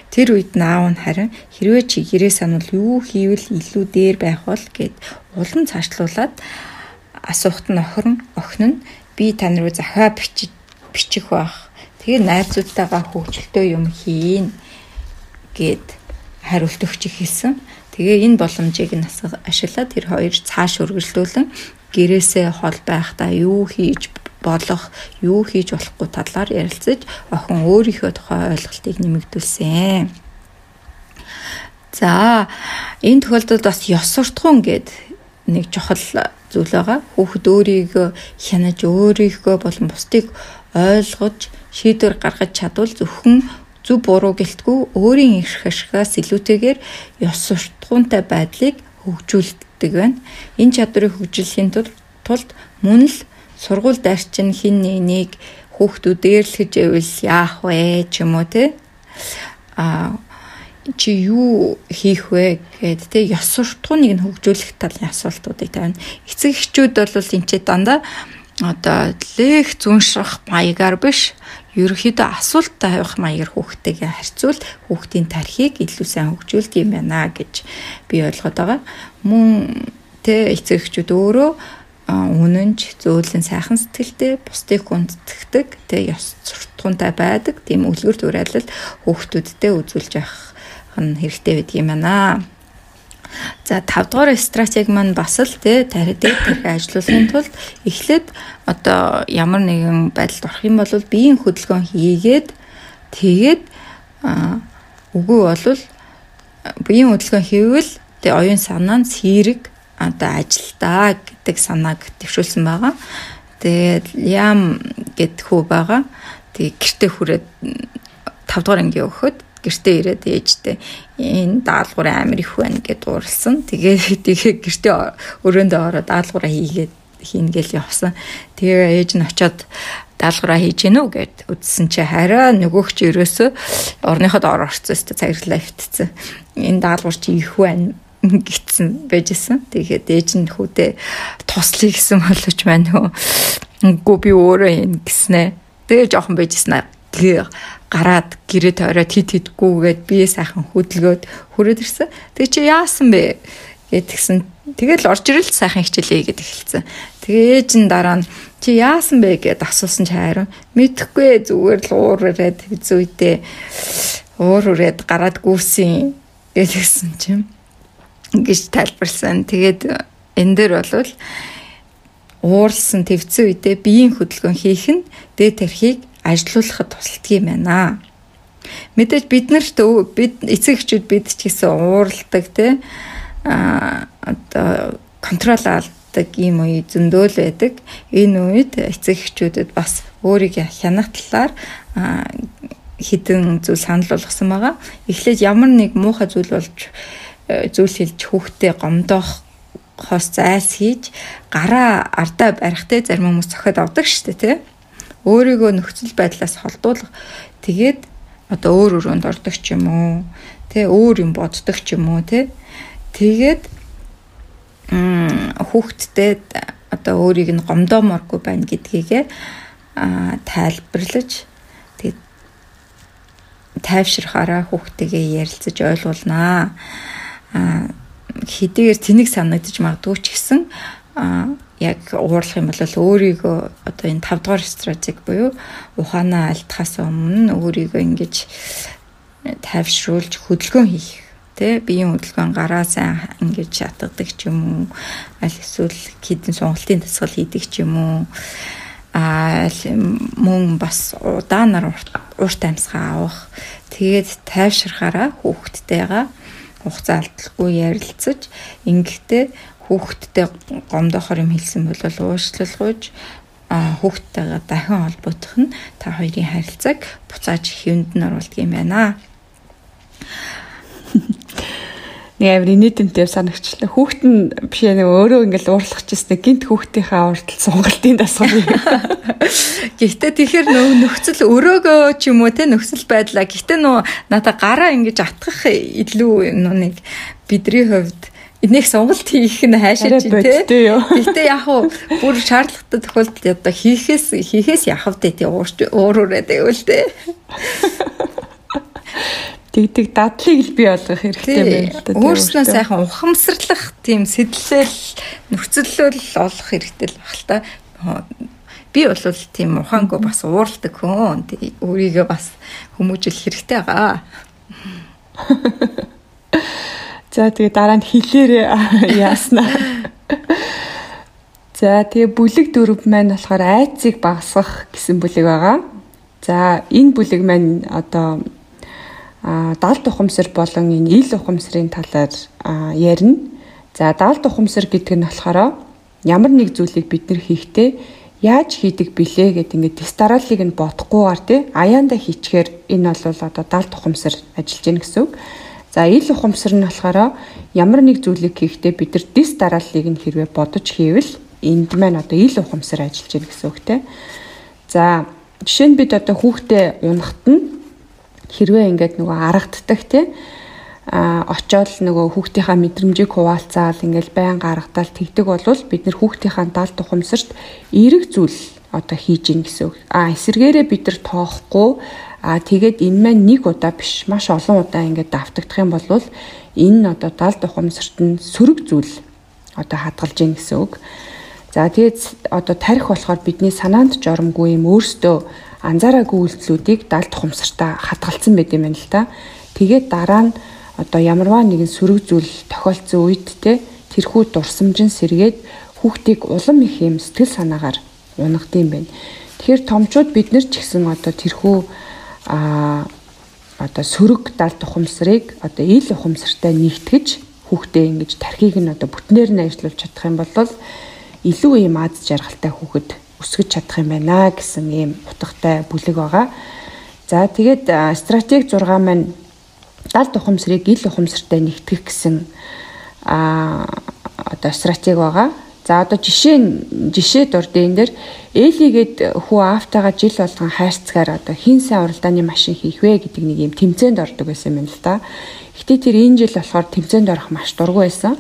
Тэр үед наав нь харин хэрвээ чи гэрээ санвал юу хийвэл илүү дээр байх бол гэд улам цаашлуулад асуухт нь охин охин нь би тань руу захаа бичих бичих байх. Тэгээ найзуудтайгаа хөвчлөлтөө юм хийн гэд хариулт өгч хэлсэн. Тэгээ энэ боломжийг нь ашиглаад тэр хоёр цааш үргэлжлүүлэн гэрээсээ хол байхдаа юу хийж болох, юу хийж болохгүй талаар ярилцаж охин өөрийнхөө тухай ойлголтыг нэмэгдүүлсэн. За энэ тохиолдолд бас ёс суртахуун гэд нэг чухал зүйл байгаа. Хүүхэд өөрийгөө хянаж, өөрийгөө болон бусдыг ойлгож, шийдвэр гаргаж чадвал зөвхөн зөв буруу гэлтгүй өөрийн эрх ашигаас илүүтэйгээр ёс суртахуунтай байдлыг хөгжүүлдэг байна. Энэ чадварыг хөгжүүлэхийн тулд мөн л сургууль дарчин хин нэг хүүхдүүд дээрлэхэж ивэл яах вэ ч юм уу те а чи юу хийх вэ гэд те ёс суртахууныг нь хөгжүүлэх талын асуултуудыг тавина. Эцэг эхчүүд бол энэ ч дандаа одоо лех зүншрах маягаар биш ерөөхдөө асуулт тавих маягаар хүүхдтэйгээ харьцуул хүүхдийн тархийг илүү сайн хөгжүүлдэг юм байна гэж би ойлгоод байгаа. Мөн тэ эцэг эхчүүд өөрөө үнэнч зөөлөн сайхан сэтгэлтэй бусдыг хүндэтгдэг тэг ёс суртахуунтай байдаг тийм үлгэр дуурайлал хүүхдүүдтэй үзүүлж явах нь хэрэгтэй байдаг юм байна. За 5 дугаар стратеги маань бас л тий тархид тархи ажиллуулахын тулд эхлээд одоо ямар нэгэн байдалд орох юм бол биеийн хөдөлгөөн хийгээд тэгээд үгүй болвол биеийн хөдөлгөөн хийвэл тэг оюун санаа нь сэрэг одоо ажилдаа гэдэг санааг төвшүүлсэн байгаа. Тэгээд ям гэд хүү байгаа. Тэгээ гэртээ хүрээд 5 дугаар анги өгөхөд гэртээ ирээд ээжтэй энэ даалгавар амар их байна гэд уурлсан. Тэгээ тэгээ гэртээ өрөөндөө ороод даалгавраа хийгээд хийн гээл явсан. Тэгээ ээж нь очиод даалгавраа хийж гэнэ үү гэд үзсэн чи хараа нөгөөгч ерөөсөө орныход ор орцсон өстө цагирлаа өвтцэн. Энэ даалгавар чи их байна гитсэн байжсэн. Тэгээд ээж нь хүүдээ туслая гэсэн боловч маань нөө үгүй би өөрөө юм гэснэ. Тэгээ жоохон байжсэн. Гараад гэрээ тойроод хит хитгүүгээд бие сайхан хөдөлгөөд хүрээд ирсэн. Тэгээ чи яасан бэ? гэдгсэн. Тэгэл орж ирэл сайхан хичээлээ гэд эхэлсэн. Тэгээ ээж нь дараа нь чи яасан бэ гэд асуусан чи харин мэдхгүй зүгээр л уур ураад зүйдээ уур ураад гараад гүйсэн гэдгсэн чинь гэж тайлбарлсан. Тэгээд энэ дээр бол ууралсан твцэн үедээ биеийн хөдөлгөөн хийх нь дээд тархийг ажилуулахад тусалдаг юм байна. Мэдээж бид нарт бид эцэг эхчүүд бид ч гэсэн ууралдаг те а одоо контрол алддаг юм уу зөндөөл байдаг. Энэ үед эцэг эхчүүдэд бас өөрийгөө хянах талаар хідэн зүйл санал болгосон байгаа. Эхлээд ямар нэг муухай зүйл болж зүйл хэлж хүүхдээ гомдоох хос зайлс хийж гараа ардаа барихтай зарим хүмүүс цохиод авдаг штэ тий. Өөрийгөө нөхцөл байдлаас холдуулах. Тэгээд одоо өөр өрөөнд ордог ч юм уу тий өөр юм боддог ч юм уу тий тэгээд хүүхдтэй одоо өөрийг нь гомдооморгүй байна гэдгийгээ тайлбарлаж тэгээд тайвширхаараа хүүхдтэйгээ ярилцаж ойлгуулнаа хэдийгээр тэнэг санагдаж магадгүй ч гэсэн яг уурлах юм бол өөрийгөө одоо энэ 5 дугаар стратеги буюу ухаанаа альтахаас өмнө өөрийгөө ингэж тайвшруулж хөдөлгөөн хийх тэ? Биеийн хөдөлгөөн гараа сайн ингэж шатгадаг ч юм уу? Аль эсвэл хідэн сонголтын дасгал хийдэг ч юм уу? А мөн бас удаанаар урт амьсгаа авах. Тэгээд тайвширхаараа хүүхдтэйгээ хугацаа алдалгүй ярилцаж ингэхдээ хүүхдтэй гомдохоор юм хэлсэн бол уушлалгүйж хүүхдтэйгээ дахин холбогдох нь та хоёрын харилцааг буцааж хэвэнд нь оруулдаг юм байна. Нэг амир инээдэнтэй санагчлаа. Хүүхэд нь биш нэг өөрөө ингээл уурлах гэжсэн гинт хүүхдийнхээ уртл сунгалтын дасгал. Гэхдээ тэгэхээр нөө нөхцөл өрөөгөө ч юм уу те нөхцөл байдлаа. Гэхдээ нөө надаа гараа ингэж атгах илүү нэг бидний хувьд энийг сонголт хийх нь хайшаач тий. Гэхдээ яг уу бүр шаардлагатай тохиолдолд одоо хийхээс хийхээс яхав тий уур уураад байвал тий тэгдэг дадлыг л бий болгох хэрэгтэй байна л да. Өөрснөө сайхан ухамсарлах тийм сэтлэл нөхцөлөл олох хэрэгтэй л баг л та. Би бол тийм ухаангүй бас уурладаг хүн. Өөрийгөө бас хүмүүжүүлэх хэрэгтэй байгаа. За тэгээ дараа нь хилээр яаснаа. За тэгээ бүлэг дөрөв маань болохоор айцыг багасгах гэсэн бүлэг байгаа. За энэ бүлэг маань одоо даалт ухамсар болон энэ ил ухамсарын талаар ярина. За даалт ухамсар гэдэг нь болохоор ямар нэг зүйлийг бид нэр хийхдээ яаж хийдэг билээ гэдэг ингээд тест дарааллыг нь бодохгүйгээр тий аяанда хийчихээр энэ бол одоо даалт ухамсар ажиллаж гин гэсэн үг. За ил ухамсар нь болохоор ямар нэг зүйлийг хийхдээ бид нар тест дарааллыг нь хэрвээ бодож хийвэл энд маань одоо ил ухамсар ажиллаж гин гэсэн үг тий. За жишээ нь бид одоо хүүхдээ унахт нь хэрвээ ингээд нөгөө аргаддаг тий а очоод нөгөө хүүхдийнхаа мэдрэмжийг хуваалцаал ингээл байн гаргадаал тэгдэг болвол бид нэр хүүхдийнхаа даал тухамсарт эерэг зүйл одоо хийж ийн гэсэн үг. А эсэргээрээ бид нар тоохгүй а тэгээд энэ маань нэг удаа биш маш олон удаа ингээд давтагдах юм бол энэ одоо даал тухамсарт нь сөрөг зүйл одоо хадгалж ийн гэсэн үг. За тэгээд одоо тарих болохоор бидний санаанд жоромгүй юм өөртөө анзаараагүй үйлдэлүүдийг далд тухамсартаа хадгалсан байт юм байна л да. Тэгээд дараа нь одоо ямарваа нэгэн сөрөг зүйл тохиолдсон үед те тэрхүү дурсамжин сэргээд хүүхдийг улам их юм сэтгэл санаагаар унгадсан байна. Тэгэхээр томчууд бид нар ч гэсэн одоо тэрхүү а одоо сөрөг далд ухамсарыг одоо ил ухамсартай нэгтгэж хүүхдээ ингэж тархийг нь одоо бүтнээр нь ажиллуулж чадах юм бол илүү юм аз жаргалтай хүүхэд өсгөж чадах юм байна гэсэн ийм утгатай бүлэг байгаа. За тэгээд стратеги 6 маань далд ухамсарыг ил ухамсартай нэгтгэх гэсэн а одоо стратеги байгаа. За одоо жишээ жишээд урд энэ дээр Элигээд хүү Афтагаа жил болгон хайрцгаар одоо хин сайн уралдааны машин хийх вэ гэдэг нэг юм тэмцээнд ордог байсан юм л да. Гэтэ тэр энэ жил болохоор тэмцээнд орох маш дургүй байсан.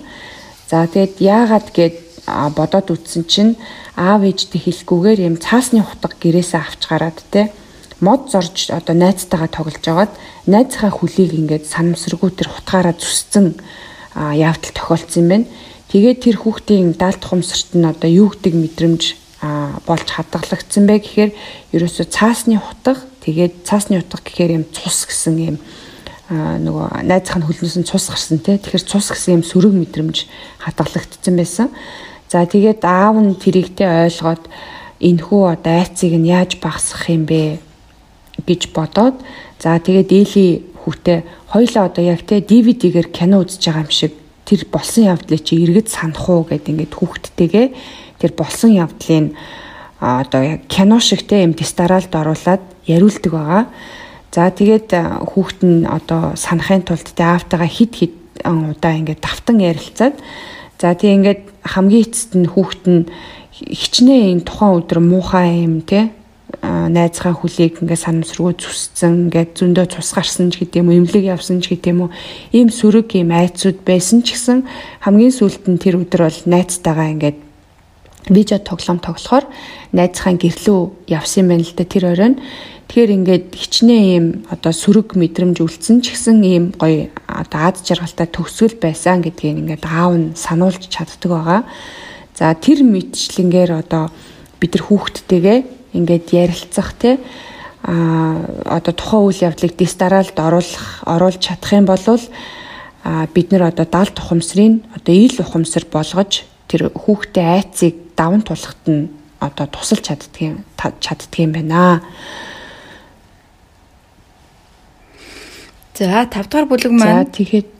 За тэгэд яагаад гээд бодоод үтсэн чинь аав ээжтэй хэлэхгүйгээр юм цаасны хутга гэрээсээ авч гараад те мод зорж одоо найзтайгаа тоглож байгаад найзынхаа хөлийг ингээд санамсаргүй тэр хутгаараа зүсцэн явдал тохиолдсон юм байна. Тэгээд тэр хүүхдийн даалт хумсарт нь одоо юу гэдэг мэдрэмж болж хадгалагдсан бэ гэхээр ерөөсө цаасны хутга тэгээд цаасны хутга гэхээр юм цус гэсэн юм нөгөө найзынхаа хөлнөөс нь цус гарсан те тэгэхээр цус гэсэн юм сөрөг мэдрэмж хадгалагдсан байсан. За тэгээд аав нь тэрийгтэй ойлгоод энхүү одоо айцыг нь яаж багасгах юм бэ гэж бодоод за тэгээд Эли хүүтэй хоёлаа одоо яг те DVD-гээр кино үзэж байгаа юм шиг тэр болсон явдлыг чи эргэж санах уу гэд ингээд хүүхдтэйгээ тэр болсон явдлыг одоо яг кино шиг те юм дистаралд оруулаад яриулдаг байгаа. За тэгээд хүүхд нь одоо санахын тулд тэ аавтайгаа хид хид удаа ингээд давтан ярилцаад за тийм ингээд хамгийн эцэст нь хүүхд нь хичнээн энэ тухайн өдөр муухай юм те найзгаа хүлээг ингээ санамсргүй зүсцэн ингээ зөндөө цус гарсан ч гэдэм юм эмнэлэг явсан ч гэдэм үү ийм сөрөг ийм айцуд байсан ч гэсэн хамгийн сүүлд нь тэр өдөр бол найзтайгаа ингээд видео тоглоом тоглохоор найзхаа гэрлүү явсан юм байна л да тэр оройн тэгэхээр ингээд хичнээн ийм одоо сөрөг мэдрэмж үлдсэн ч гэсэн ийм гоё одоо ад жаргалтай төгсгөл байсан гэдгийг ингээд аав нь сануулж чаддаг байгаа за тэр мэдчлэнгээр одоо бид нар хүүхдтэйгээ ингээд ярилцах те а одоо тухайн үйл явдлыг дистаралд оруулах оруулж чадах юм бол а бид нэр одоо дал тухамсрын одоо ил ухамсар болгож тэр хүүхдээ айцыг даван тулахт нь одоо тусалж чаддгийн чаддгийн байна. За 5 дахь бүлэг маань За тэгэхэд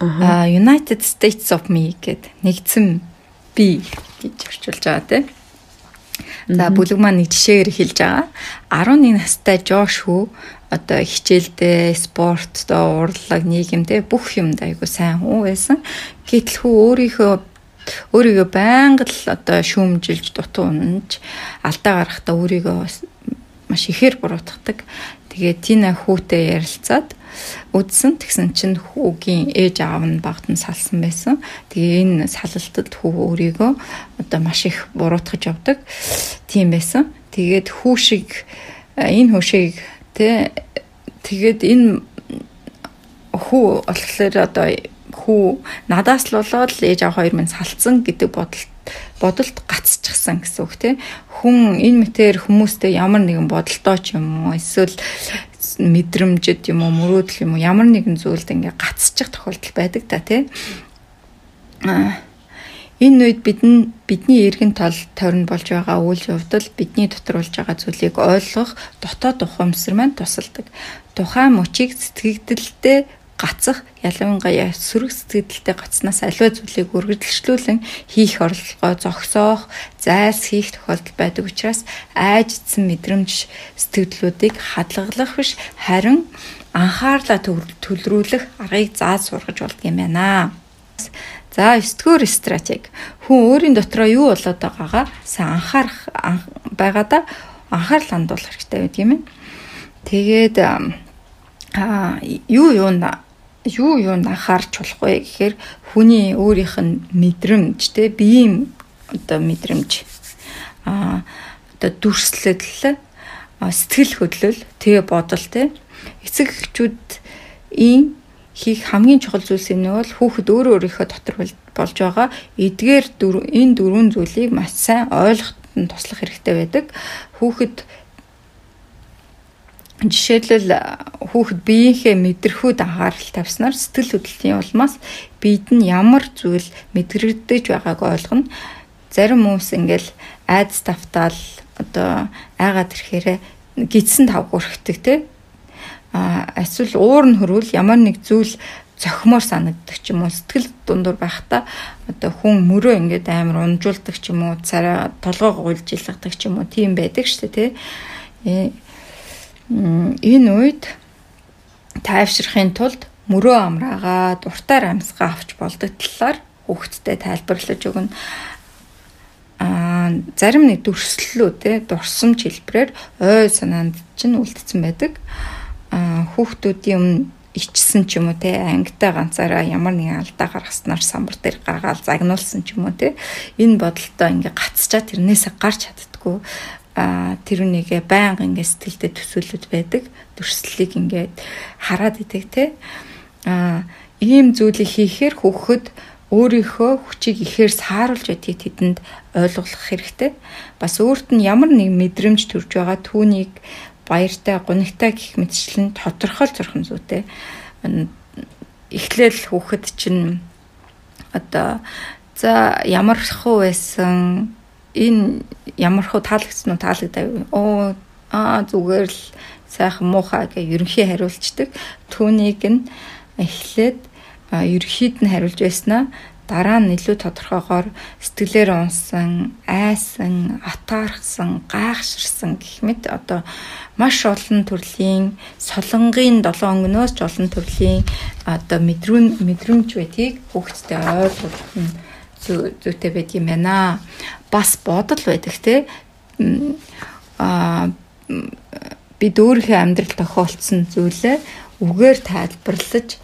аа United States of Me гэд нэгдсэн би гэж орчуулж байгаа тийм. За бүлэг маань нэг жишээгээр хэлж байгаа. 11 настай Жош хүү одоо хичээлдээ, спорттой, урлаг, нийгэмдээ бүх юмд айгу сайн хүн байсан. Гэтэл хүү өөрийнхөө өөрийгөө байнга л одоо шүүмжилж дутуу унаж алдаа гарахдаа өөрийгөө маш ихээр буруутгадаг. Тэгээд Тина хүүтэй ярилцаад үдсэн тэгсэн чинь хүүгийн ээж аав нь багт нь салсан байсан. Тэгээ энэ салалтад хүү өөрийгөө одоо маш их буруутгаж явдаг. Тийм байсан. Тэгээд хүү шиг энэ хүү шиг тэ тэгээд энэ хүү болохоор одоо хүү надаас л болоод л ээж аав хоёр минь салцсан гэдэг бодолт бодолд гацчихсан гэсэн үг тийм хүн энэ мэтэр хүмүүстэй ямар нэгэн бодолтой ч юм уу эсвэл мэдрэмжэд юм уу мөрөөдөл юм уу ямар нэгэн зүйлд ингээ гацчих тохиолдол байдаг та тий. Аа энэ үед бидэн бидний эргэн тал тойрон болж байгаа үйл явдал бидний дотор болж байгаа зүйлийг ойлгох дотоод ухамсар маань тусалдаг. Тухайн мөчийг сэтгэгдэлтэй гацах ялангуяа сөрөг сэтгэлдээ гацснаас аливаа зүйлийг үргэлжлүүлэн хийх орлогоо зогсоох, зайлс хийх тохиолдол байдаг учраас айждсан мэдрэмж сэтгэлдлүүдийг хадгалах биш харин анхаарлаа төлрүүлэх аргыг зааж сургаж болдго юм байна. За 9 дугаар стратеги. Хүн өөрийн дотроо юу болоод байгаагаа сайн анхаарах байгаадаа анхаарал хандуулах хэрэгтэй байдаг юм. Тэгээд аа юу юунд юу юунд анхаарч болох вэ гэхээр хүний өөрийнх нь мэдрэмж те биеийн одоо мэдрэмж. А одоо дүрслэл сэтгэл хөдлөл тэгээ бодол те. Эцэг эхчүүд ийн хийх хамгийн чухал зүйлс нь бол хүүхэд өөрөө өөрийнхөө дотор болж байгаа эдгээр энэ дөрвөн зүйлийг маш сайн ойлгоход туслах хэрэгтэй байдаг. Хүүхэд Жишээлбэл хүүхэд биеийнхээ мэдрэхүйд анхаарал тавьснаар сэтгэл хөдлөлийн улмаас биед нь ямар зүйл мэдрэгдэж байгааг ойлгоно. Зарим хүмүүс ингээл айдас тавтаал одоо айгаад ирэхээрээ гидсэн тавг өрхтөг те. А эсвэл уур нь хөрвөл ямар нэг зүйл зохимоор санагддаг ч юм уу сэтгэл дундуур байхдаа одоо хүн мөрөө ингээд амар унжуулдаг ч юм уу царай толгоо гуйлж илгадаг ч юм уу тийм байдаг шүү дээ тий энэ үед тайвширахын тулд мөрөө амраагаа дуртаар амьсгаа авч болдог талаар хүүхэдтэй тайлбарлаж өгнө. Аа зарим нэг дүрслэлүүд те дурсамж хэлбэрээр ой санаанд чинь үлдсэн байдаг. Аа хүүхдүүдийн өмнө ичсэн ч юм уу те ангитай ганцаараа ямар нэгэн алдаа гаргаснаар самбар дээр гаргаал загнуулсан ч юм уу те энэ бодолтой ингээ гацчаа тэрнээсээ гарч чаддггүй а тэр үнийг байнга ингээ сэтгэлдээ төсөөлөд байдаг дүрслэлийг ингээд хараад идэг те а ийм зүйлийг хийхээр хүүхэд өөрийнхөө хүчийг ихээр сааруулж байдгийг тэдэнд ойлгуулах хэрэгтэй. Бас өөрт нь ямар нэг мэдрэмж төрж байгаа түүнийг баяртай, гунигтай гих мэтчлэн тодорхойл зурхан зүйтэй. Эхлээл хүүхэд чинь одоо за ямар хуу байсан энэ ямар хуу таалагдсан уу таалагдав. Оо аа зүгээр л сайхан муухай гэх ерөнхий хариулцдаг. Түүнийг нь эхлээд ерөнхийд нь хариулж байснаа дараа нь илүү тодорхойгоор сэтгэлээр унсан, айсан, атаархсан, гайхширсан гэх мэт одоо маш олон төрлийн солонгийн 7 өнгнөөс ч олон төрлийн одоо мэдрүүн мэдрэмж байдгийг хүүхдтэй ойлгуулах нь зүйтэй байдаг юм байна. Бас бодол байдаг те а бид өөрийнхөө амьдрал тохиолдсон зүйлээ үгээр тайлбарлаж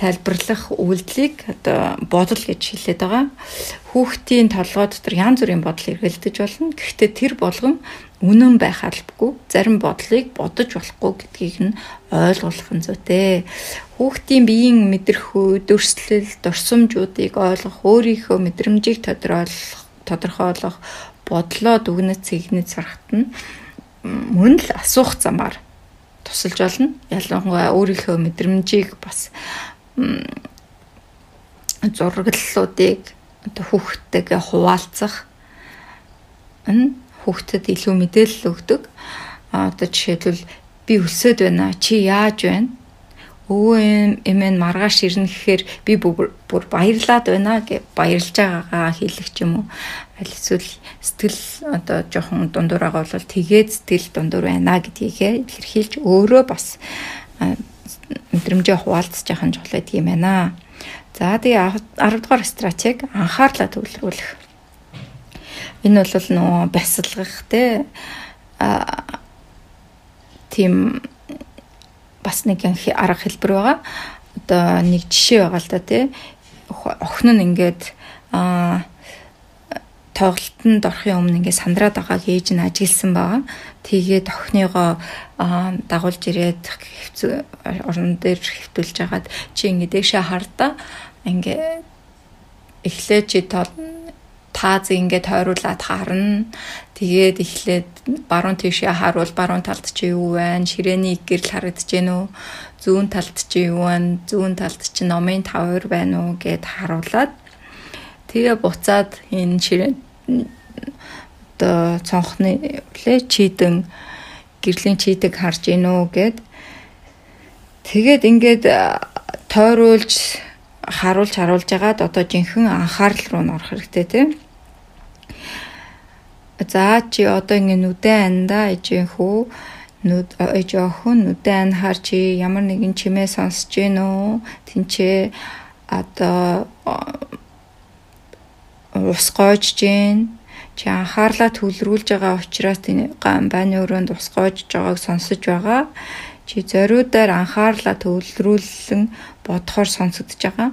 тайлбарлах үйлдэлийг одоо бодол гэж хэлээд байгаа. Хүүхдийн толгой дотор янз бүрийн бодол эргэлдэж болно. Гэхдээ тэр болгон үнэн байх албагүй зарим бодлыг бодож болохгүй гэдгийг нь ойлгуулах нь зүйтэй. Хүүхдийн биеийн мэдрэхүй, дөрслөл, дурсамжуудыг ойлгох, өөрийнхөө мэдрэмжийг тодорхойлох, тодорхойлох, бодлоо дүгнэж цэгнэж сурахт нь мөн л асуух замаар тусалж болно. Ялангуяа өөрийнхөө мэдрэмжийг бас зураглалуудыг одоо хүүхдтэйгээ хуваалцах энэ хүүхдэд илүү мэдээлэл өгдөг. Одоо жишээлбэл би өсөд байна. Чи яаж байна? Өвөө эмээ маргааш ирнэ гэхээр би бүр баярлаад байна гэж баярлж байгаагаа хэлэх ч юм уу. Аль эсвэл сэтгэл одоо жоохон дундуураагаа бол тэгээд сэтгэл дундуур байна гэдгийгээ илэрхийлж өөрөө бас мэдрэмжээ хуваалцж яхах нь чухал гэдэг юм байна. За тэгээ 10 дугаар стратеги анхаарлаа төвлөрүүлэх. Энэ бол нөгөө бясалгах те а тийм бас нэг арга хэлбэр байгаа. Одоо нэг жишээ байгаа л да тий. Охин нь ингээд а тоглолтод орохын өмнө ингээд сандраад байгааг ээж нь ажигласан байгаа. Тэгээд охиныгоо дагуулж ирээд орон дээр хэвтүүлж хагаад чи ингээд дэшээ хардаа ингээд эхлээ чи тол тааз ингээд тойруулаад харна. Тэгээд эхлээд баруун тийшээ харуул баруун талд чи юу байна? Ширээний гэрэл харагдаж гэнэ үү? Зүүн талд чи юу байна? Зүүн талд чи номын тавар байна уу гэд харуулад тэгээ буцаад энэ ширээ одоо цонхны лээ чийдэн гэрлийн чийдэг харж гинөө гэд. Тэгээд ингээд тойруулж харуулж харуулж агаад одоо жинхэнэ анхаарал руу н орох хэрэгтэй тийм за чи одоо ингэ нүдэн анда ижинхүү нүд ээж охин нүдэн анхаар чи ямар нэгэн чимээ сонсож гинөө тэнцээ одоо ус гоож гин чи анхаарлаа төвлөрүүлж байгаа учраас энэ байны өрөөнд ус гоож байгааг сонсож байгаа. Чи зориудаар анхаарлаа төвлөрүүлэн бодохоор сонсогдож байгаа.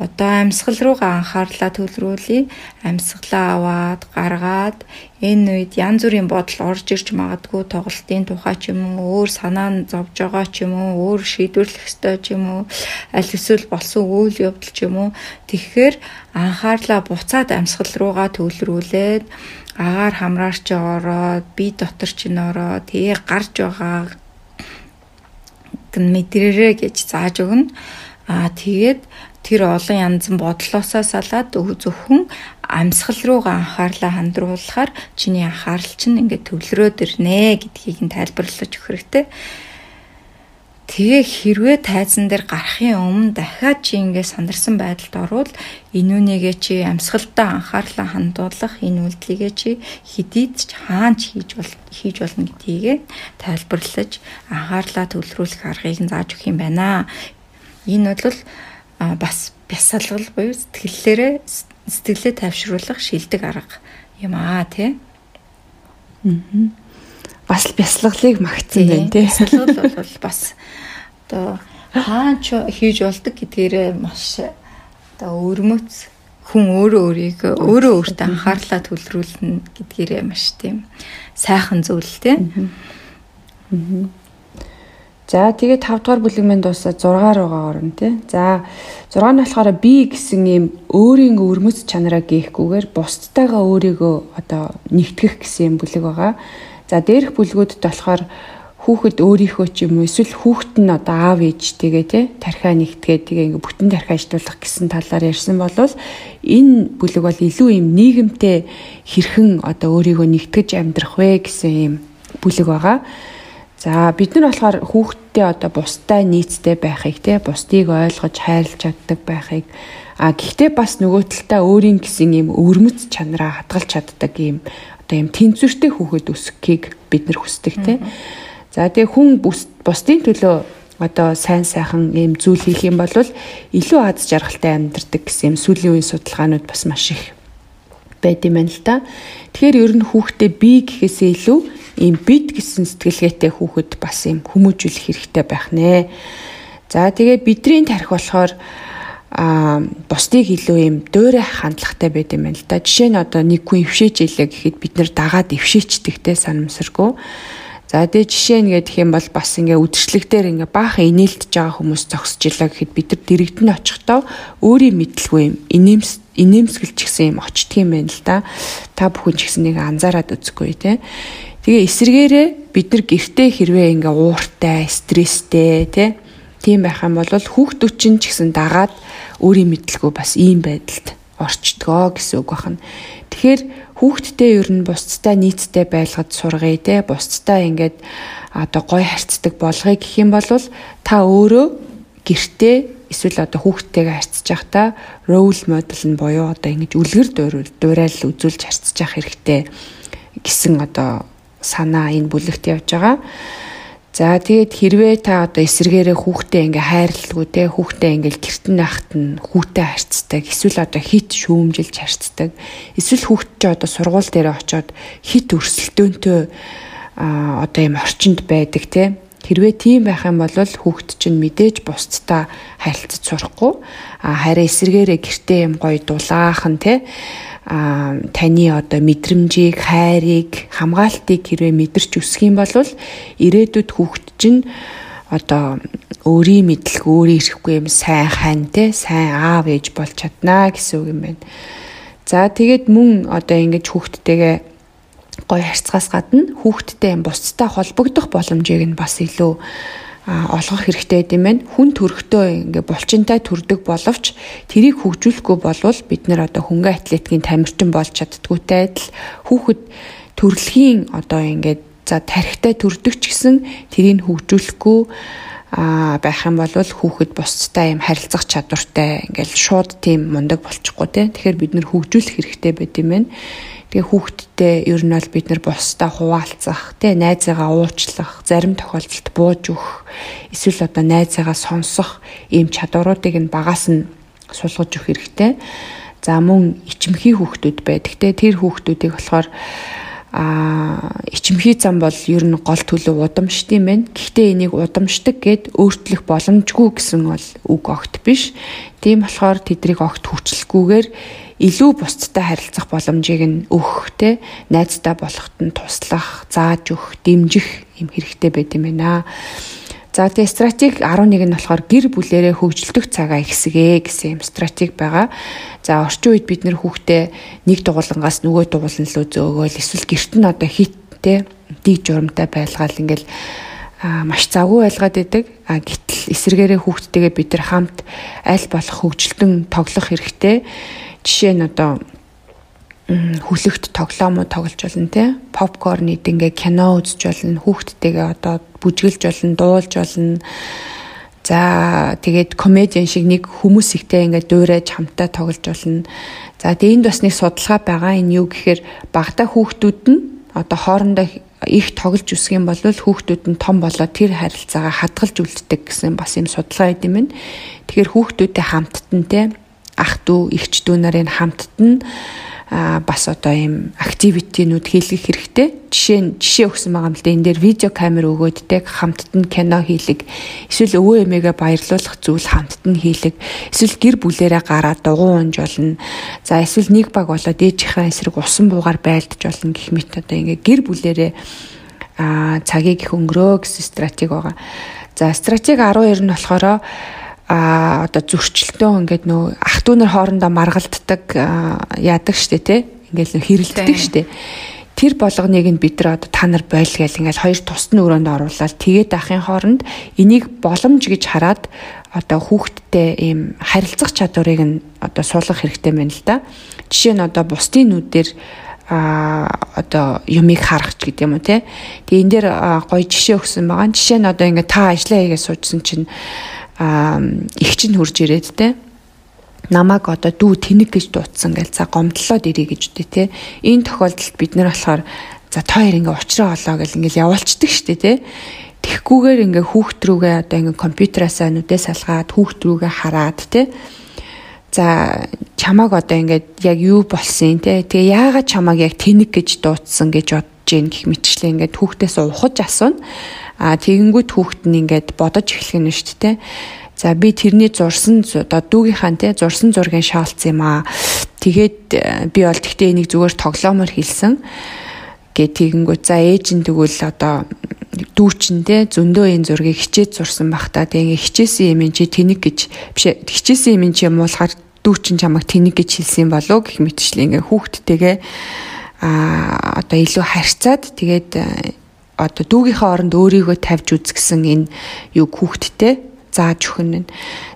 Одоо амьсгал руугаа анхаарлаа төвлөрүүлээ. Амьсгалаа аваад гаргаад энэ үед янз бүрийн бодол орж ирж магадгүй тоглолтын тухай ч юм уу, өөр санаа нь зовж байгаа ч юм уу, өөр шийдвэрлэх ёстой ч юм уу, аль эсвэл болсон үйл явдал ч юм уу. Тэгэхээр анхаарлаа буцаад амьсгал руугаа төвлөрүүлээд агаар хамраарч ороод би дотор чинь ороод тэгээ гарч байгаа мэдрээрээ гэж зааж өгнө. Аа тэгээд тэр олон янзын бодлоосоо салаад зөвхөн амьсгал руугаа анхаарлаа хандруулахаар чиний анхаарал чинь ингээд төвлөрөөд ирнэ гэдгийг нь тайлбарлаж өгөх хэрэгтэй. Тэгээ хэрвээ тайзан дээр гарахын өмнө дахиад чи ингэ сандарсан байдалд орвол энүүнийгээ чи амьсгалтаа анхаарлаа хандуулах энэ үйлдэлийгээ чи хэдийд ч хаанч хийж бол хийж болно гэдгийгээ тайлбарлаж анхаарлаа төвлөрүүлэх аргыг зааж өгөх юм байна. Энэ бол бас бясалгал буюу сэтгэллээрээ сэтгэлээ тайвшруулах шилдэг арга юм аа тий. Аа. Бас бясалгалыг магтсан байна тий. Бясалгал бол бас одоо хаач хийж болдог гэдгээр маш одоо өрмөц хүн өөрөө өөрийгөө өөрөө өөртөө анхаарлаа төвлөрүүлнэ гэдгээрээ маш тийм сайхан зүйл тий. За тэгээд 5 дугаар бүлэгмэн дуусаад 6 руугаа орно тий. За 6 нь болохоор би гэсэн ийм өөрийн өрмөц чанараа гээхгүйгээр бусдтайгаа өөрийгөө одоо нэгтгэх гэсэн юм бүлэг байгаа. За дээрх бүлгүүдэд болохоор хүүхэд өөрийнхөө ч юм уу эсвэл хүүхэд нь одоо аав ээжтэйгээ те тархиа нэгтгээд тэгээ ингээ бүтэн тархиа ажилуулах гэсэн талаар ярьсан болвол энэ бүлэг бол илүү юм нийгэмтэй хэрхэн одоо өөрийгөө нэгтгэж амьдрах вэ гэсэн юм бүлэг байгаа. За бид нар болохоор хүүхдтэй одоо бустай нийцтэй байхыг те бусдыг ойлгож хайрлаж чаддаг байхыг а гэхдээ бас нөгөө талдаа өөрийн гэсэн юм өвөрмөц чанараа хадгалж чаддаг юм одоо юм тэнцвэртэй хүүхэд өсөхийг бид нар хүсдэг те. За тэгээ хүн бусдын төлөө одоо сайн сайхан ийм зүйл хийх юм бол илүү аз жаргалтай амьдардаг гэсэн юм сүүлийн үеийн судалгаанууд бас маш их байд юм байна л да. Тэгэхээр ер нь хүүхдээ би гэхээсээ илүү ийм бид гэсэн сэтгэлгээтэй хүүхэд бас ийм хүмүүжүүлэх хэрэгтэй байх нэ. За тэгээд бидний тарих болохоор а бусдыг илүү юм дөөрэ хандлагатай байд юм байна л да. Жишээ нь одоо нэг хүн өвшөөж илээ гэхэд бид нэр дагаад өвшөөчдөгтэй санамсаргүй. За тэгээ жишээ нь гэх юм бол бас ингээ үдшилтээр ингээ баахан инээлтж байгаа хүмүүс зогсож илаа гэхэд бид нар дэрэгдэн очихдоо өөрийн мэдлгүй юм инээмс инээмсгэлч гэсэн юм очтгийм байна л да. Та бүхэн ч гэсэн нэг анзаараад үзэхгүй те. Тэгээ эсэргээрээ бид нар гэртээ хэрвээ ингээ ууртай, стресстэй те. Тийм байх юм бол хүүхдүүд чинь ч гэсэн дагаад өөрийн мэдлгүй бас ийм байдалд орчдгоо гэсэн үг байна. Тэгэхээр хүүхдтэй ер нь бусдтай нийцтэй байлгад сургая те бусдтай ингээд одоо гой харьцдаг болгоё гэх юм бол та өөрөө гэртээ эсвэл одоо хүүхдтэйгээ харьцаж байхдаа role model нь буюу одоо ингэж үлгэр дуурал үзүүлж харьцаж явах хэрэгтэй гэсэн одоо санаа энэ бүлэгт явж байгаа. За тэгээд хэрвээ та одоо эсэргээрээ хүүхдээ ингээ хайрлалгүй те хүүхдээ ингээл гэртэн байхад нь хүүтэй харьцдаг эсвэл одоо хит шүүмжилж харьцдаг эсвэл хүүхд чи одоо сургууль дээр очиод хит өрсөлдөөнтэй а одоо юм орчинд байдаг те хэрвээ тийм байх юм бол хүүхд чинь мэдээж бусдтай харилцаж сурахгүй хараа эсэргээрээ гэртээ юм гоё дулаахан те а таны одоо мэдрэмжийг, хайрыг, хамгаалтыг хэрвээ мэдэрч өсөх юм бол ирээдүйд хүүхэд чинь одоо өөрийн мэдлэг өөрийн ирэхгүй юм сайн хань те сайн аав ээж болж чаднаа гэсэн үг юм байна. За тэгээд мөн одоо ингэж хүүхдтэйгээ гоё харьцахаас гадна хүүхдтэй бусдтай холбогдох боломжийг нь бас илүү олгох хэрэгтэй гэдэм байх. Хүн төрхтөө ингээ булчинтай төрдөг боловч тэрийг хөгжүүлэхгүй болвол бид нэр одоо хөнгөн атлетикийн тамирчин болж чаддгүйтэй адил хүүхэд төрөлхийн одоо ингээд за тархитай төрдөг ч гэсэн тэрийг хөгжүүлэхгүй а байх юм бол хүүхэд бусдтай юм харилцах чадвартай ингээл шууд тийм мундаг болчихгүй те тэгэхээр бид нэр хөгжүүлэх хэрэгтэй байд юм байна Тэгээ хүүхдтэй ер нь бол бид нар бусдаа хуваалцах, тэ найзаагаа уучлах, зарим тохиолдолд бууж өгөх, эсвэл одоо найзаагаа сонсох ийм чадваруудыг нь багаас нь сулгаж өгөх хэрэгтэй. За мөн ичимхий хүүхдүүд байдаг. Тэ тэр хүүхдүүдийг болохоор а ичимхий зам бол ер нь гол төлөв удамшд юм байна. Гэхдээ энийг удамшдаг гэд өөрчлөх боломжгүй гэсэн бол үг огт биш. Тийм болохоор тэднийг огт хүчлэхгүйгээр илүү бусдтай харилцах боломжийг нь өгөх те найзтай болоход нь туслах, зааж өгөх, дэмжих юм хэрэгтэй байд юм байна. За тэгээ стратеги 11 нь болохоор гэр бүлэрээ хөгжилдөх цагаа ихсгээ гэсэн юм стратеги байгаа. За орчин үед бид нэр хүүхдээ нэг дугуулангаас нөгөө дугуулан лөө зөөгөөл эсвэл гэрт нь одоо хиттэй дэг журамтай байлгаал ингээл маш завгүй байлгаад байдаг. А гэтэл эсэргээрээ хүүхдтэйгээ бид нар хамт аль болох хөгжилтөн тоглох хэрэгтэй. Жишээ нь одоо хүлэгт тоглоомоо тоглож болно те попкорн идэнгээ кино үзэж болно хүүхдтэйгээ одоо бүжгэлж болно дуулж болно За тэгээд комедиан шиг нэг хүмүүс ихтэй ингээд дуурайж хамтаа тоглож болно. За тэгээд энд бас нэг судалгаа байгаа. Энэ юу гэхээр багада хүүхдүүд нь одоо хоорондоо их тоглож үсэх юм бол хүүхдүүд нь том болоод тэр харилцаагаа хадгалж үлддэг гэсэн бас юм судалгаа байд юм байна. Тэгэхээр хүүхдүүдтэй хамттан те ах дүү, эгч дүү нарын хамтд нь бас одоо ийм активитинууд хийлгэх хэрэгтэй. Жишээ нь жишээ өгсөн байгаа юм л да. Энэ дээр видео камер өгөөдтэй хамтд нь кино хийлэг, эсвэл өвөө эмээгээ баярлуулах зүйл хамтд нь хийлэг, эсвэл гэр бүлэрээ гараад дугуй унж болно. За эсвэл нэг баг болоод ээжийнхээ эсрэг усан буугаар байлдаж болно гэх мэт одоо ингээ гэр бүлэрээ а цагийг их өнгөрөө гэсэн стратеги байгаа. За стратеги 12 нь болохоор а одоо зөрчилтөө ингээд нөө ах дүү нар хоорондоо маргалддаг яадаг штэ те ингээд нөө хэрэлддэг штэ тэр болгоныг нь бид нар одоо та нар бойл гэл ингээд хоёр тусны өрөөнд оруулаад тэгээд ахын хооронд энийг боломж гэж хараад одоо хүүхдтэй ийм харилцах чадварыг нь одоо суулгах хэрэгтэй байна л да. Жишээ нь одоо бусдын нүдээр а одоо юмыг харах ч гэдэг юм уу те. Тэгээ энэ дээр гоё жишээ өгсөн байгаа. Жишээ нь одоо ингээ та ажиллаа хийгээ суужсэн чинь их чинь хурж ирээд те. Намайг одоо дүү тэнэг гэж дуудсан гэж за гомдлоод ирээ гэж үтэй те. Энэ тохиолдолд бид нэр болохоор за та хоёр ингээ уучраа олоо гэл ингээл явуулцдаг штэ те. Тэгхгүйгээр ингээ хүүхд рүүгээ одоо ингээ компьютераасаа нүдээ салгаад хүүхд рүүгээ хараад те. За чамааг одоо ингээд яг юу болсон те. Тэгээ яагаад чамааг яг тэнэг гэж дуудсан гэж бодож гин гэх мэтчлээ ингээд хүүхдээс ухаж асууна А тэгэнгүүт хүүхэд нь ингээд бодож эхлэх нь шүү дээ. За би тэрний зурсан одоо дүүгийнхаа те зурсан зургийн шаалцсан юм аа. Тэгээд э, би бол тэгтээ энийг зүгээр тоглоомоор хэлсэн. Гэ тэгэнгүүт за ээж нь тэгвэл одоо дүүчин те зөндөө энэ зургийг хичээд зурсан бах та тэгээ хичээсэн юм чи тэнэг гэж биш хичээсэн юм чи юм уулахаар дүүчин чамайг тэнэг гэж хэлсэн болов гэх мэтчлээ ингээ хүүхдтэйгээ а одоо илүү харьцаад тэгээд э, одоо дүүгийнхээ оронд өөрийгөө тавьж үзгсэн энэ юг хүүхдтэй зааж өгнө.